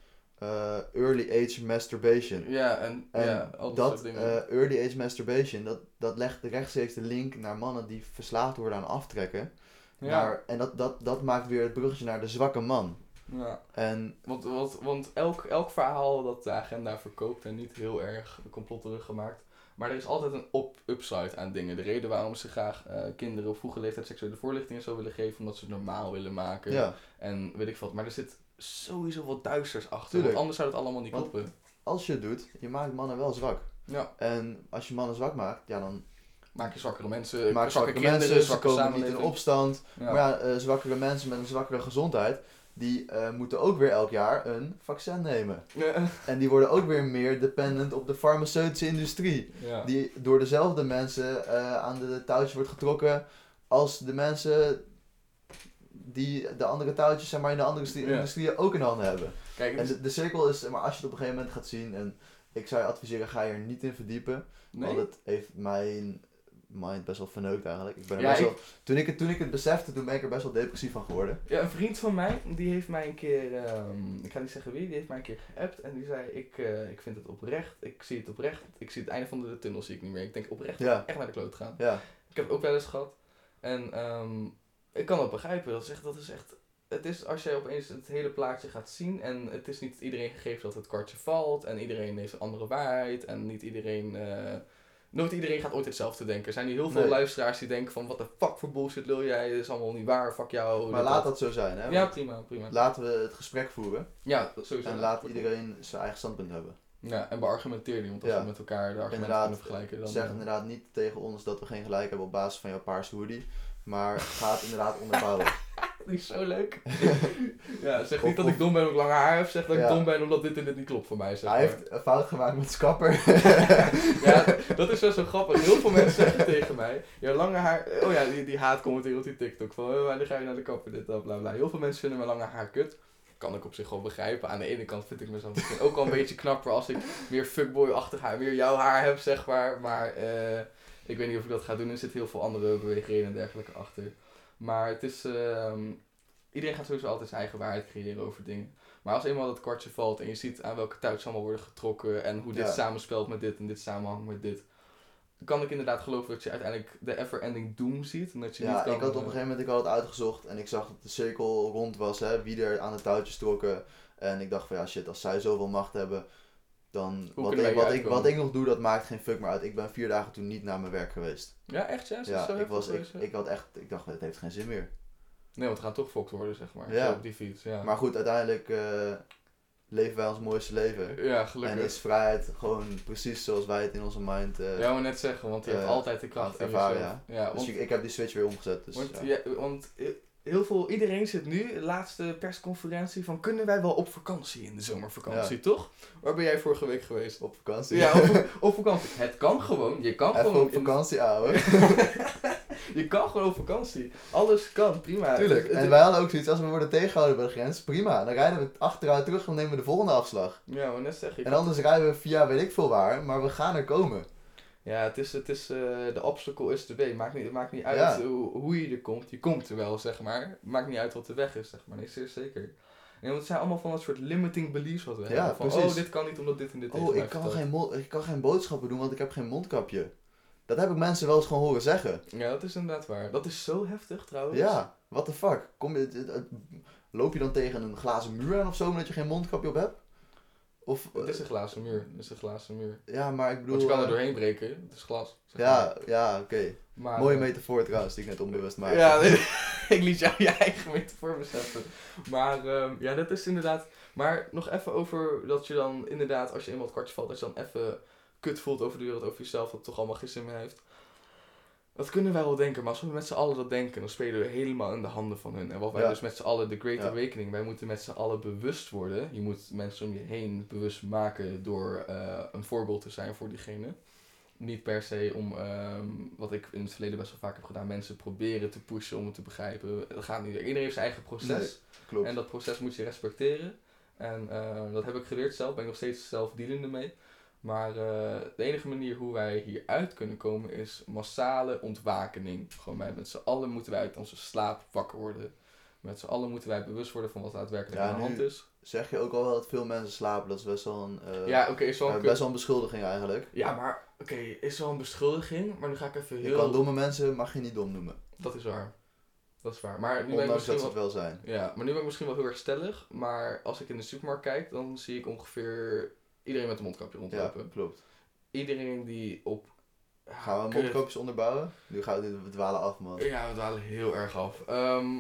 eh, early age masturbation. ja, en, En ja, al dat, eh, early age masturbation, dat, dat legt rechtstreeks de link naar mannen die verslaafd worden aan aftrekken. ja, Naar, en dat, dat, dat maakt weer het bruggetje naar de zwakke man. ja. En Want, want, want elk, elk verhaal dat de agenda verkoopt en niet heel erg complotterig gemaakt. Maar er is altijd een op upside aan dingen. De reden waarom ze graag eh, kinderen op vroege leeftijd seksuele voorlichting en zo willen geven, omdat ze het normaal willen maken. ja, En weet ik wat. Maar er zit sowieso wat duisters achter. Tuurlijk. Want anders zou het allemaal niet Want- kloppen. als je het doet, je maakt mannen wel zwak. Ja, En als je mannen zwak maakt, ja dan maak je zwakkere mensen, maak zwakke kinderen, mensen, ze komen niet in opstand. Ja. Maar ja, eh, zwakkere mensen met een zwakkere gezondheid, die eh, moeten ook weer elk jaar een vaccin nemen. Ja. En die worden ook weer meer dependent op de farmaceutische industrie. Ja. Die door dezelfde mensen eh, aan de touwtjes wordt getrokken als de mensen die de andere touwtjes zeg maar, in de andere industrie- Ja. industrieën ook in handen hebben. Kijk, En de, de cirkel is, maar als je het op een gegeven moment gaat zien, en ik zou je adviseren, ga je er niet in verdiepen. nee? Want het heeft mijn mind best wel verneukt eigenlijk. Ik ben er Ja, best ik- wel, toen, ik het, toen ik het besefte, toen ben ik er best wel depressief van geworden. Ja, een vriend van mij, die heeft mij een keer, ehm, ik ga niet zeggen wie, die heeft mij een keer geappt en die zei, ik, eh, ik vind het oprecht, ik zie het oprecht, ik zie het einde van de tunnel zie ik niet meer. Ik denk oprecht Ja. echt naar de kloot gaan. Ja, Ik heb het ook wel eens gehad en ehm, ik kan dat begrijpen, dat is echt, dat is echt, het is als jij opeens het hele plaatje gaat zien en het is niet iedereen gegeven dat het kwartje valt en iedereen heeft een andere waarheid en niet iedereen... eh, Nooit iedereen gaat ooit hetzelfde denken. Er zijn nu heel veel Nee. luisteraars die denken van... Wat de fuck voor bullshit lul jij? Dat is allemaal niet waar. Fuck jou. maar laat dat zo zijn. Hè? Ja, prima, prima. Laten we het gesprek voeren Ja, sowieso. en laat iedereen zijn eigen standpunt hebben. Ja, en beargumenteer die, want als Ja. we met elkaar de argumenten Inderdaad, kunnen vergelijken, dan... Zeg inderdaad niet tegen ons dat we geen gelijk hebben op basis van jouw paarse hoodie, maar ga het inderdaad onderbouwen. Die is zo leuk. ja, zeg niet dat ik dom ben omdat ik lange haar heb, zeg dat ik Ja. dom ben omdat dit en dit niet klopt voor mij, zeg Hij maar. heeft een fout gemaakt met zijn kapper. Ja, dat is wel zo grappig. Heel veel mensen zeggen tegen mij, ja, lange haar... Oh ja, die, die op die TikTok van, oh, wanneer ga je naar de kapper, dit, dat, bla, bla. Heel veel mensen vinden mijn lange haar kut. Kan ik op zich wel begrijpen. Aan de ene kant vind ik mezelf misschien ook al een beetje knapper als ik meer fuckboy-achtig haar, meer jouw haar heb, zeg maar. Maar eh, ik weet niet of ik dat ga doen. Er zitten heel veel andere beweegredenen en dergelijke achter. Maar het is... ehm, iedereen gaat sowieso altijd zijn eigen waarheid creëren over dingen. Maar als eenmaal dat kwartje valt en je ziet aan welke touwtjes allemaal worden getrokken en hoe dit Ja. samenspelt met dit en dit samenhangt met dit, kan ik inderdaad geloven dat je uiteindelijk de ever-ending doom ziet. En dat je Ja, niet kan, ik had op een eh, gegeven moment ik had het uitgezocht en ik zag dat de cirkel rond was, hè, wie er aan de touwtjes trokken. En ik dacht van ja shit, als zij zoveel macht hebben, dan wat ik, wat, ik, wat ik nog doe, dat maakt geen fuck meer uit. Ik ben vier dagen toen niet naar mijn werk geweest. Ja, echt ja? Ja, ik, was, ik, ja? had echt, ik dacht het heeft geen zin meer. Nee, want we gaan toch fokt worden, zeg maar. Ja. Op die fiets, ja. Maar goed, uiteindelijk eh, leven wij ons mooiste leven. ja, En gelukkig. is vrijheid gewoon precies zoals wij het in onze mind. eh Ja, maar net zeggen, want je hebt eh, altijd de kracht in ervaren, jezelf. Ja, dus want, ik, ik heb die switch weer omgezet. Dus, want, ja. ja, want heel veel, iedereen zit nu, laatste persconferentie, van kunnen wij wel op vakantie in de zomervakantie, toch? Waar ben jij vorige week geweest? Op vakantie. Ja, op, op vakantie. Het kan gewoon. Je kan Even gewoon op in- vakantie, ouwe. je kan gewoon op vakantie. Alles kan, prima. Tuurlijk. En wij hadden ook zoiets, als we worden tegengehouden bij de grens, prima. Dan rijden we achteruit terug en nemen we de volgende afslag. Ja, maar net zeg ik. En anders rijden we via weet ik veel waar, maar we gaan er komen. Ja, het is, het is eh, de obstacle is the way. Maakt niet, het maakt niet uit Ja. hoe, hoe je er komt. Je komt er wel, zeg maar. Maakt niet uit wat de weg is, zeg maar. Nee, zeer zeker. En want het zijn allemaal van dat soort limiting beliefs wat we Ja, hebben. Van, precies. oh, dit kan niet omdat dit en dit tegen Oh, ik kan, geen ik kan geen boodschappen doen, want ik heb geen mondkapje. Dat heb ik mensen wel eens gewoon horen zeggen. Ja, dat is inderdaad waar. Dat is zo heftig trouwens. Ja, what the fuck. Kom je, het- het- loop je dan tegen een glazen muur aan of zo, omdat je geen mondkapje op hebt? Of, Het is een glazen muur. Het is een glazen muur. ja, maar ik bedoel... Want je kan er eh, doorheen breken. Het is glas. zeg maar. Ja, ja, oké. Maar, Mooie eh, metafoor trouwens, die ik net onbewust maakte. Ja, ik liet jou je eigen metafoor beseffen. Maar ehm, ja, dat is inderdaad... Maar nog even over dat je dan inderdaad, als je eenmaal het kwartje valt, dat je dan even kut voelt over de wereld, over jezelf, dat het toch allemaal geen zin meer heeft. Dat kunnen wij wel denken, maar als we met z'n allen dat denken, dan spelen we helemaal in de handen van hun. En wat wij Ja. dus met z'n allen, de Great Ja. Awakening, wij moeten met z'n allen bewust worden. Je moet mensen om je heen bewust maken door eh, een voorbeeld te zijn voor diegene. Niet per se om, ehm, wat ik in het verleden best wel vaak heb gedaan, mensen proberen te pushen om het te begrijpen. Dat gaat niet. Iedereen heeft zijn eigen proces. Nee. En dat proces moet je respecteren. En eh, dat heb ik geleerd zelf, ben ik nog steeds zelf dealende mee. Maar eh, de enige manier hoe wij hieruit kunnen komen is massale ontwakening. Gewoon wij met z'n allen moeten wij uit onze slaap wakker worden. Met z'n allen moeten wij bewust worden van wat daadwerkelijk Ja, aan de hand is. Zeg je ook al wel dat veel mensen slapen? Dat is best wel een, eh, Ja, oké, is wel een best wel een beschuldiging eigenlijk. Ja, maar oké, is wel een beschuldiging, maar nu ga ik even Je heel... kan domme mensen, mag je niet dom noemen. Dat is waar. Dat is waar. Maar nu ben ik misschien dat ze wel... het wel zijn. Ja, maar nu ben ik misschien wel heel erg stellig. Maar als ik in de supermarkt kijk, dan zie ik ongeveer iedereen met een mondkapje Ja, rondlopen. klopt. Iedereen die op... Gaan we mondkapjes onderbouwen? Nu gaan we, we dwalen af, man. Ja, we dwalen heel erg af. Ehm,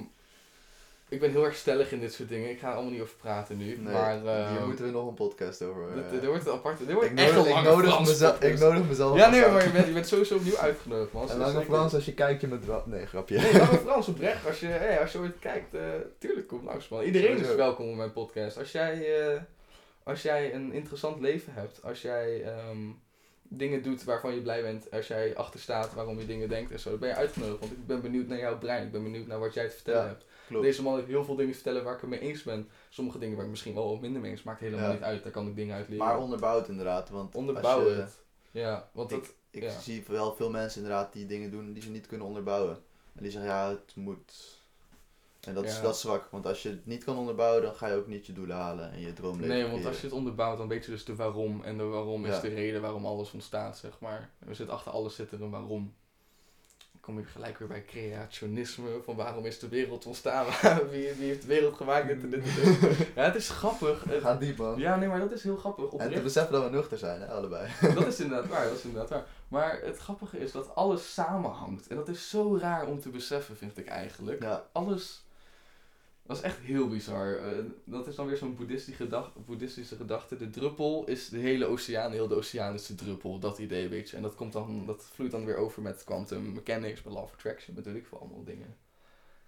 ik ben heel erg stellig in dit soort dingen. Ik ga er allemaal niet over praten nu. Nee, maar ehm, hier moeten we nog een podcast over. dit- eh, dit wordt een aparte... Dit wordt ik, echt nodig, een ik, nodig mezelf, ik nodig mezelf Ja, nee, maar je bent, je bent sowieso opnieuw uitgenodigd, man. En Dus Lange Frans, als je kijkt, je met wel... Nee, grapje. Nee, Lange Frans oprecht. Als je, hey, als je ooit kijkt, eh, tuurlijk kom langs, man. Iedereen is welkom op mijn podcast. Als jij, eh, als jij een interessant leven hebt, als jij ehm, dingen doet waarvan je blij bent, als jij achter staat waarom je dingen denkt en zo, dan ben je uitgenodigd. Want ik ben benieuwd naar jouw brein. Ik ben benieuwd naar wat jij te vertellen Ja, hebt. Klopt. Deze man heeft heel veel dingen te vertellen waar ik het mee eens ben. Sommige dingen waar ik misschien wel minder mee eens, maakt helemaal Ja. niet uit. Daar kan ik dingen uit leren. Maar onderbouw het inderdaad. Want Onderbouw als je-. Ja, want dat... Ik, ik ja. zie wel veel mensen inderdaad die dingen doen die ze niet kunnen onderbouwen. En die zeggen, ja, het moet. En dat, is, dat is zwak. Want als je het niet kan onderbouwen, dan ga je ook niet je doelen halen en je droomleven Nee, want creëren. als je het onderbouwt, dan weet je dus de waarom. En de waarom is de reden waarom alles ontstaat, zeg maar. Er zit achter alles zit er een waarom. Dan kom ik gelijk weer bij creationisme. Van waarom is de wereld ontstaan? wie, wie heeft de wereld gemaakt? Dit, en dit, dit. Ja, het is grappig. We Het- gaan diep, man. ja, nee, maar dat is heel grappig. en te beseffen dat we nuchter zijn, hè, allebei. Dat is inderdaad waar, dat is inderdaad waar. Maar het grappige is dat alles samenhangt. En dat is zo raar om te beseffen, vind ik eigenlijk. Ja, alles. Dat is echt heel bizar. Eh, dat is dan weer zo'n boeddhistische, boeddhistische gedachte. De druppel is de hele oceaan, heel de oceaan is de druppel. Dat idee, weet je. En dat, komt dan, dat vloeit dan weer over met quantum mechanics, met law of attraction, ik veel allemaal dingen.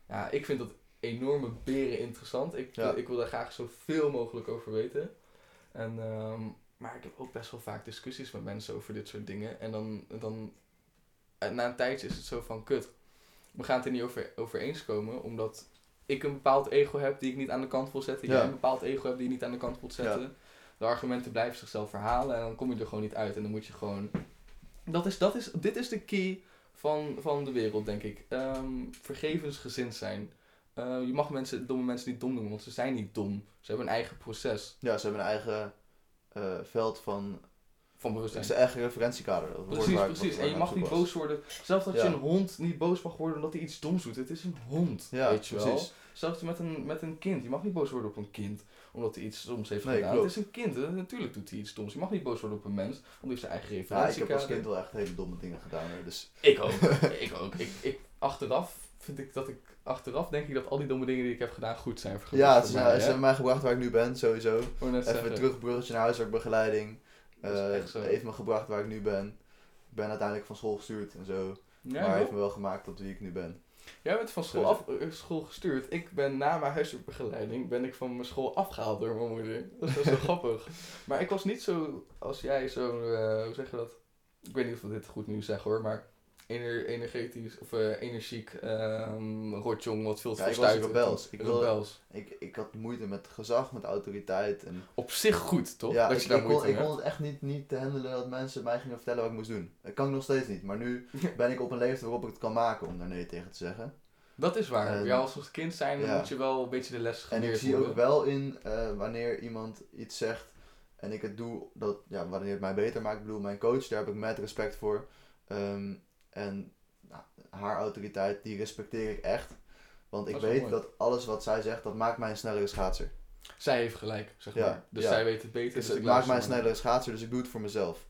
Ja, ik vind dat enorme beren interessant. Ik, Ja. ik wil daar graag zoveel mogelijk over weten. En, ehm, maar ik heb ook best wel vaak discussies met mensen over dit soort dingen. En dan, dan eh, na een tijdje is het zo van, kut, we gaan het er niet over, over eens komen, omdat ik een bepaald ego heb die ik niet aan de kant wil zetten. Ja. Jij een bepaald ego hebt die je niet aan de kant wilt zetten. De argumenten blijven zichzelf verhalen en dan kom je er gewoon niet uit. En dan moet je gewoon... Dat is, dat is, dit is de key van, van de wereld, denk ik. Ehm, vergevensgezind zijn. Eh, je mag mensen, domme mensen niet dom noemen, want ze zijn niet dom. Ze hebben een eigen proces ja, ze hebben een eigen eh, veld van... van Het bewustzijn. is een eigen referentiekader. Precies, precies. En je mag niet was. boos worden. Zelfs dat Ja. je een hond niet boos mag worden omdat hij iets doms doet. Het is een hond, Ja, weet je wel. precies. Zelfs met een, met een kind. Je mag niet boos worden op een kind omdat hij iets stoms heeft Nee, gedaan. klopt. Het is een kind. hè. Natuurlijk doet hij iets stoms. Je mag niet boos worden op een mens omdat hij heeft zijn eigen Ja, ik referentiekader. heb als kind wel echt hele domme dingen gedaan. Hè, dus Ik ook. ik ook. Ik, ik, achteraf vind ik dat ik... Achteraf denk ik dat al die domme dingen die ik heb gedaan goed zijn vergeleken ja, voor het is, mij, nou, ze hebben mij gebracht waar ik nu ben, sowieso. Even zeggen. terug bruggetje naar huiswerkbegeleiding. Eh, heeft me gebracht waar ik nu ben. Ik ben uiteindelijk van school gestuurd en zo. Ja, maar joh. heeft me wel gemaakt tot wie ik nu ben. Jij bent van school, Sowieso. af, eh, school gestuurd. Ik ben na mijn huiswerkbegeleiding ben ik van mijn school afgehaald door mijn moeder. Dat is wel grappig. Maar ik was niet zo als jij zo, eh, hoe zeg je dat? Ik weet niet of dit goed nu zeggen hoor, maar ener, energetisch of eh, energiek, ehm rotjong, wat veel te Ja, ik was rebels. Ik rebels. Ik, ik had moeite met gezag, met autoriteit. En Op zich goed, toch? ja, dat ik, je daar ik, kon, ik kon het echt niet, niet te handelen dat mensen mij gingen vertellen wat ik moest doen. Dat kan ik nog steeds niet. Maar nu ben ik op een leeftijd waarop ik het kan maken om daar nee tegen te zeggen. Dat is waar. En- ja, als kind zijn dan ja. moet je wel een beetje de les En geleerd ik zie worden. ook wel in eh, wanneer iemand iets zegt en ik het doe, dat, ja, wanneer het mij beter maakt. Ik bedoel, mijn coach, daar heb ik met respect voor. Ehm, en nou, haar autoriteit, die respecteer ik echt. Want ik Dat weet mooi. dat alles wat zij zegt, dat maakt mij een snellere schaatser. Zij heeft gelijk, zeg Ja, maar. Dus ja. zij weet het beter. Dus dus het ik maakt mij een snellere schaatser, dus ik doe het voor mezelf.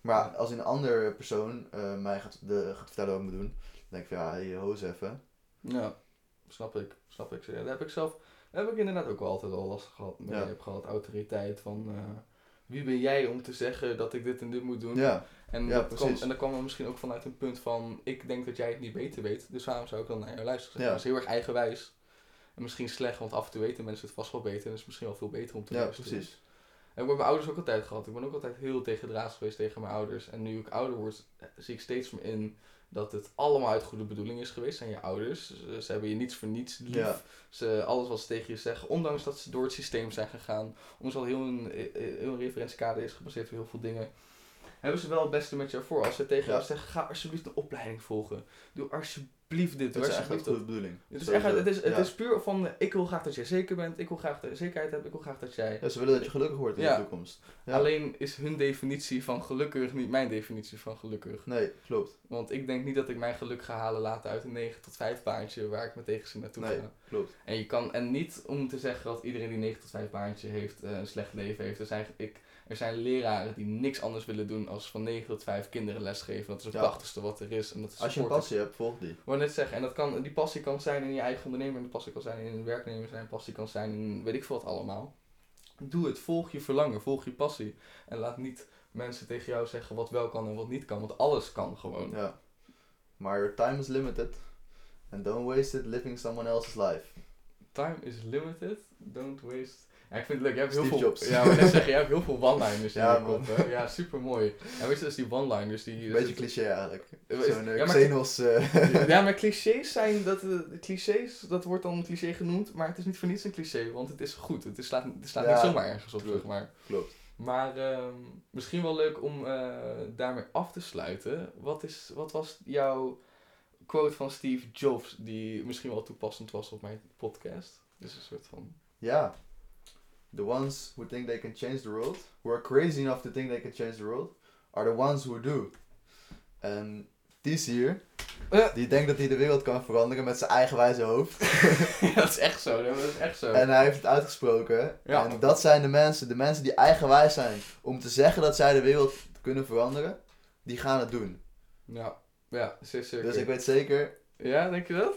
Maar Ja. als een andere persoon eh, mij gaat, de, gaat vertellen wat ik moet doen, dan denk ik van ja, hey, hoos even. Ja, snap ik. Snap ik. Daar heb ik zelf, heb ik inderdaad ook wel altijd al last gehad, mee Ja. heb gehad. Autoriteit van, eh, wie ben jij om te zeggen dat ik dit en dit moet doen? Ja, En, Ja, dat en dat kwam er misschien ook vanuit een punt van, ik denk dat jij het niet beter weet, dus waarom zou ik dan naar jou luisteren? Ja. Dat is heel erg eigenwijs. En misschien slecht, want af en toe weten mensen het vast wel beter. En het is misschien wel veel beter om te ja, luisteren. precies. En ik heb mijn ouders ook altijd gehad. Ik ben ook altijd heel tegendraads geweest tegen mijn ouders. En nu ik ouder word, eh, zie ik steeds meer in dat het allemaal uit goede bedoeling is geweest. Zijn je ouders. Ze, ze hebben je niets voor niets lief. Ja. Ze, alles wat ze tegen je zeggen, ondanks dat ze door het systeem zijn gegaan. Omdat al heel een, eh, heel een referentiekader is gebaseerd op heel veel dingen. Hebben ze wel het beste met jou voor. Als ze tegen Ja. jou zeggen, ga alsjeblieft een opleiding volgen. Doe alsjeblieft dit. Dat is echt dat. goede bedoeling. Het is, echt, het, is, het ja. is puur van, ik wil graag dat jij zeker bent. Ik wil graag dat je zekerheid hebt. Ik wil graag dat jij... Ja, ze willen dat je gelukkig wordt in Ja. de toekomst. Alleen is hun definitie van gelukkig niet mijn definitie van gelukkig. Nee, klopt. Want ik denk niet dat ik mijn geluk ga halen laten uit een 9 tot 5 baantje waar ik met tegenzin naartoe Nee. ga. Klopt. En, je kan, en niet om te zeggen dat iedereen die 9 tot 5 baantje heeft eh, een slecht leven heeft. Er zijn, ik, er zijn leraren die niks anders willen doen als van 9 tot 5 kinderen lesgeven. Dat is het Ja. prachtigste wat er is. En dat is Als je een passie hebt, volg die. Ik wou net zeggen, en dat kan, die passie kan zijn in je eigen onderneming, die passie kan zijn in een werknemer zijn, passie kan zijn in weet ik veel wat allemaal. Doe het, volg je verlangen, volg je passie. En laat niet mensen tegen jou zeggen wat wel kan en wat niet kan, want alles kan gewoon. Ja. Maar your time is limited. And don't waste it living someone else's life. Time is limited, don't waste. Ja, ik vind het leuk, jij hebt heel Steve veel, Jobs. ja, net zeggen, jij hebt heel veel one-liners in Ja, je man. kop, hè. Ja, super mooi. En weet je, dus die one-liners die... Een beetje cliché eigenlijk. Eh, Zo'n uh, ja, maar- Xenos... eh, Ja, maar clichés zijn, dat, eh, clichés, dat wordt dan een cliché genoemd, maar het is niet voor niets een cliché, want het is goed. Het is, slaat, het slaat Ja, niet zomaar ergens op, zeg maar. Klopt. Maar ehm, misschien wel leuk om eh, daarmee af te sluiten. Wat, is, wat was jouw quote van Steve Jobs, die misschien wel toepassend was op mijn podcast? Dus een soort van... Ja. The ones who think they can change the world, who are crazy enough to think they can change the world, are the ones who do. En die is hier, Eh. die denkt dat hij de wereld kan veranderen met zijn eigen wijze hoofd. ja, dat is echt zo, dat is echt zo. En hij heeft het uitgesproken. Ja. En dat zijn de mensen, de mensen die eigenwijs zijn om te zeggen dat zij de wereld kunnen veranderen, die gaan het doen. Ja, ja, zeker. Dus ik weet zeker, Ja, denk je dat?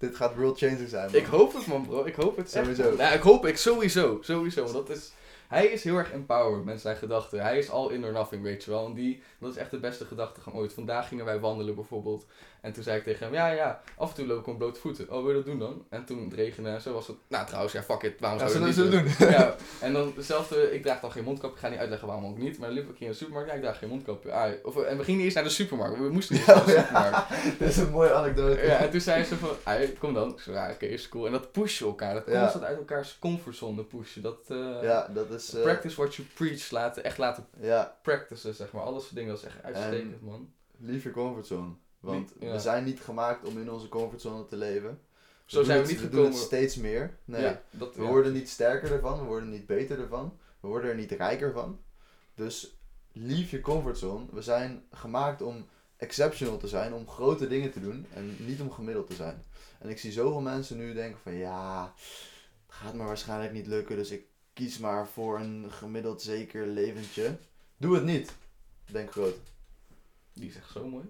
Dit gaat world changing zijn. man. Ik hoop het man bro, ik hoop het echt. Sowieso. Ja, ik hoop ik sowieso, sowieso. Want dat is, hij is heel erg empowered met zijn gedachten. Hij is all in or nothing, weet je wel. En die, dat is echt de beste gedachtegang ooit. Vandaag gingen wij wandelen bijvoorbeeld. En toen zei ik tegen hem, ja ja, af en toe loop ik op blote voeten. Oh, wil je dat doen dan? En toen het regende en zo was het, nou trouwens, ja fuck it, waarom Ja, zou je zullen, dat niet we doen? ja, en dan hetzelfde, ik draag dan geen mondkapje, ik ga niet uitleggen waarom ook niet, maar dan liep ik hier in de supermarkt, ja, ik draag geen mondkapje. Ah, of, en we gingen eerst naar de supermarkt, we moesten eerst naar de Ja, supermarkt. Dit is een mooie anekdote. Ja, en toen zei ze van, ah, kom dan. Ik zei, ja, oké, is cool. En dat pushen elkaar, dat Ja. constant uit elkaars comfortzone pushen. Dat, eh, Ja, dat is... eh, practice what you preach, laten, echt laten ja, practicen, zeg maar. Alles soort dingen, dat is echt uitstekend, man. lief je comfortzone. Want ja. we zijn niet gemaakt om in onze comfortzone te leven. Zo zijn we het- niet We doen het gekomen. steeds meer. Nee, Ja, dat, we worden niet sterker ervan, we worden niet beter ervan. We worden er niet rijker van. Dus lief je comfortzone. We zijn gemaakt om exceptional te zijn, om grote dingen te doen en niet om gemiddeld te zijn. En ik zie zoveel mensen nu denken van ja, het gaat me waarschijnlijk niet lukken, dus ik kies maar voor een gemiddeld zeker leventje. Doe het niet. Denk groot. Die zegt zo mooi.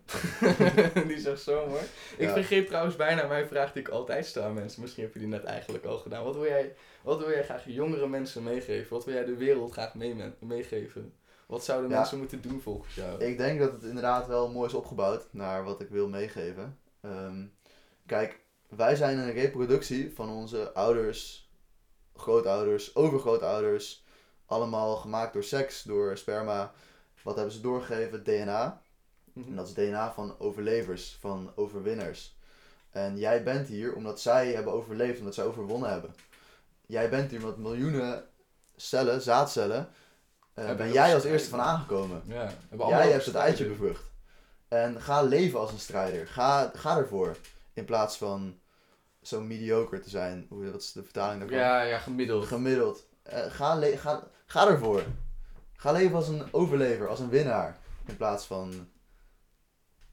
die zegt zo mooi. Ik vergeet trouwens bijna mijn vraag die ik altijd stel aan mensen. Misschien heb je die net eigenlijk al gedaan. Wat wil jij, wat wil jij graag jongere mensen meegeven? Wat wil jij de wereld graag mee- meegeven? Wat zouden Ja. mensen moeten doen volgens jou? Ik denk dat het inderdaad wel mooi is opgebouwd naar wat ik wil meegeven. Ehm, kijk, wij zijn een reproductie van onze ouders, grootouders, overgrootouders. Allemaal gemaakt door seks, door sperma. Wat hebben ze doorgegeven? DNA. Mhm. En dat is DNA van overlevers, van overwinners. En jij bent hier omdat zij hebben overleefd, omdat zij overwonnen hebben. Jij bent hier omdat miljoenen cellen, zaadcellen, eh, Hebben ben jij als eerste van aangekomen. Ja, Jij hebt het eitje bevrucht. En ga leven als een strijder. Ga, ga ervoor. In plaats van zo mediocre te zijn. Hoe, wat is de vertaling daarvan? Ja, ja, gemiddeld. Gemiddeld. Eh, ga, le- ga, ga ervoor. Ga leven als een overlever, als een winnaar. In plaats van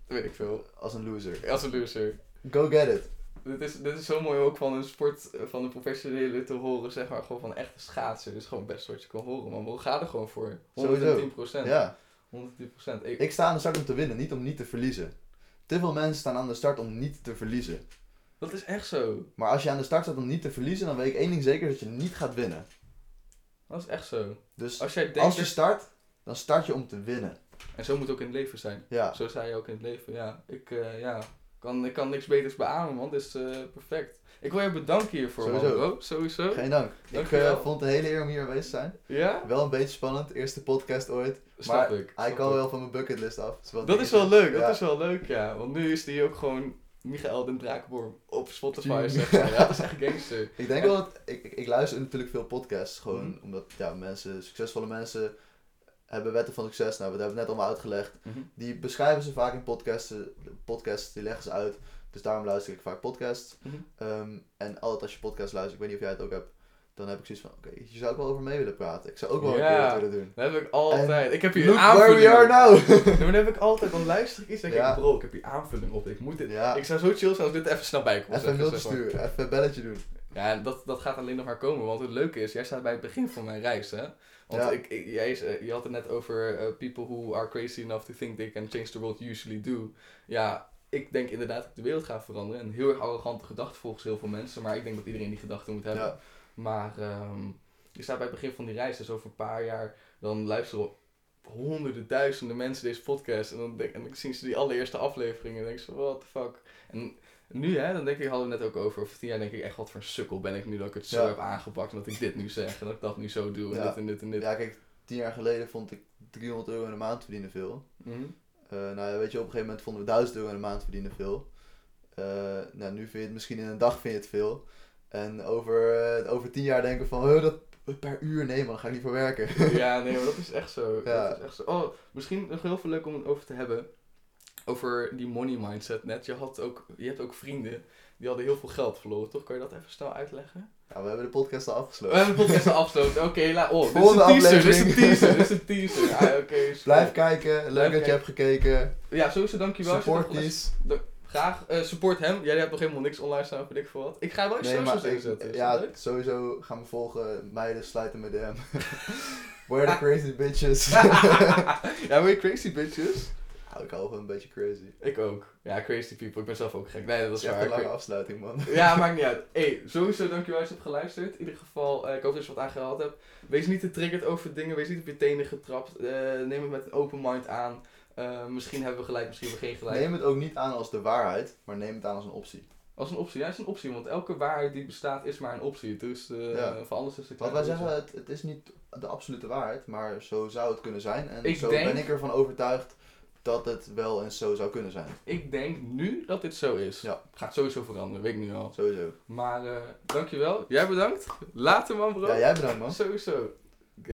Weet ik veel. als een loser. Als een loser. Go get it. Dit is, dit is zo mooi ook van een sport, eh, van een professionele te horen, zeg maar, gewoon van echte schaatsen. Dus gewoon het beste wat je kan horen, man. We gaan er gewoon voor. 110 procent. Ja. 110 procent. Ik, Ik sta aan de start om te winnen, niet om niet te verliezen. Te veel mensen staan aan de start om niet te verliezen. dat is echt zo. Maar als je aan de start staat om niet te verliezen, dan weet ik één ding zeker dat je niet gaat winnen. Dat is echt zo. Dus Als jij denkt... als je start, dan start je om te winnen. En zo moet het ook in het leven zijn. Ja. Zo sta je ook in het leven, ja. Ik, eh, ja, kan, ik kan niks beters beamen, man. Dit is eh, perfect. Ik wil je bedanken hiervoor, man, Sowieso. bro. Sowieso. Geen dank. Ik eh, vond het een hele eer om hier aanwezig te zijn. Ja? Wel een beetje spannend, eerste podcast ooit. Snap maar ik. hij kan wel van mijn bucketlist af. Is wel Dat is wel leuk, dat is wel leuk, ja. Want nu is die ook gewoon Michael den Drakenborn op Spotify, Tuurlijk. zeg maar. Ja, dat is echt gangster. Ik denk wel dat, ik, ik, ik luister natuurlijk veel podcasts, gewoon Mhm. omdat ja, mensen, succesvolle mensen hebben wetten van succes. Nou, we hebben het net allemaal uitgelegd. Mhm. Die beschrijven ze vaak in podcasts, podcasts die leggen ze uit. Dus daarom luister ik vaak podcasts. Mhm. Ehm, en altijd als je podcast luistert, ik weet niet of jij het ook hebt, dan heb ik zoiets van, oké, hier zou ik wel over mee willen praten. Ik zou ook wel een keer wat willen doen. Dat heb ik altijd. ik heb hier Look een where aanvulling we are now! Nee, maar dat heb ik altijd. Dan luister ik iets en denk Ja. ik, bro, ik heb hier aanvulling op. Ik moet dit. ja, Ik zou zo chill zijn als dit even snel bij kon even een mailtje sturen, even een belletje doen. Ja, en dat, dat gaat alleen nog maar komen. Want het leuke is, jij staat bij het begin van mijn reis, hè? Want Ja. ik, ik, jij, eh, je had het net over eh, people who are crazy enough to think they can change the world usually do. Ja, ik denk inderdaad dat ik de wereld ga veranderen. Een heel erg arrogante gedachte volgens heel veel mensen. Maar ik denk dat iedereen die gedachte moet hebben. Ja. Maar ehm, je staat bij het begin van die reis. Dus over een paar jaar, dan luisteren honderden, duizenden mensen deze podcast. En dan, denk, en dan zien ze die allereerste aflevering en denken ze, what the fuck. En nu, hè, dan denk ik, hadden we het net ook over, over tien jaar denk ik echt, wat voor een sukkel ben ik nu dat ik het zo Ja. heb aangepakt. En dat ik dit nu zeg en dat ik dat nu zo doe en Ja. dit en dit en dit. Ja, kijk, tien jaar geleden vond ik 300 euro in de maand verdienen veel. Mhm. Eh, nou ja, weet je, op een gegeven moment vonden we 1000 euro in de maand verdienen veel. Eh, nou, nu vind je het misschien in een dag vind je het veel. En over, eh, over tien jaar denken van, "Huh, dat per uur, nee man, ga ik niet voor werken. Ja, nee, maar dat is echt zo. Ja. Dat is echt zo. Oh, misschien nog heel veel leuk om het over te hebben. Over die money mindset net. Je, had ook, je hebt ook vrienden die hadden heel veel geld verloren, toch? Kan je dat even snel uitleggen? Nou, we hebben de podcast al We afgesloten. hebben de podcast al afgesloten. Oké, la- oh, dit is een teaser, dit is een teaser, dit is een teaser. Ah, oké, is Blijf kijken, leuk Blijf dat je hebt gekeken. Ja, sowieso dankjewel. Support these. Graag. Eh, support hem. Jij hebt nog helemaal niks online staan, weet ik veel wat. Ik ga wel eens Nee, socials inzetten. Is ja, sowieso gaan we volgen. Meiden, sluiten met DM. Where the crazy bitches. ja, je crazy bitches. Ik hou gewoon een beetje crazy. Ik ook. Ja, crazy people. Ik ben zelf ook gek. Nee, dat hebt waar. een lange afsluiting, man. Ja, maakt niet uit. Hey, sowieso dankjewel als je hebt geluisterd. In ieder geval, eh, ik hoop dat je wat aangehaald hebt. Wees niet getriggerd over dingen. Wees niet op je tenen getrapt. Eh, neem het met een open mind aan. Eh, misschien hebben we gelijk, misschien hebben we geen gelijk. Neem het ook niet aan als de waarheid, maar neem het aan als een optie. Als een optie. Ja, het is een optie. Want elke waarheid die bestaat is maar een optie. Dus eh Ja. voor alles is de Wat wij zeggen, het, het is niet de absolute waarheid, maar zo zou het kunnen zijn. En Ik zo denk- ben ik ervan overtuigd dat het wel eens zo zou kunnen zijn. Ik denk nu dat dit zo is. Ja. Gaat sowieso veranderen, weet ik nu al. Sowieso. Maar eh, dankjewel. Jij bedankt. Later man bro. Ja, jij bedankt man. Sowieso.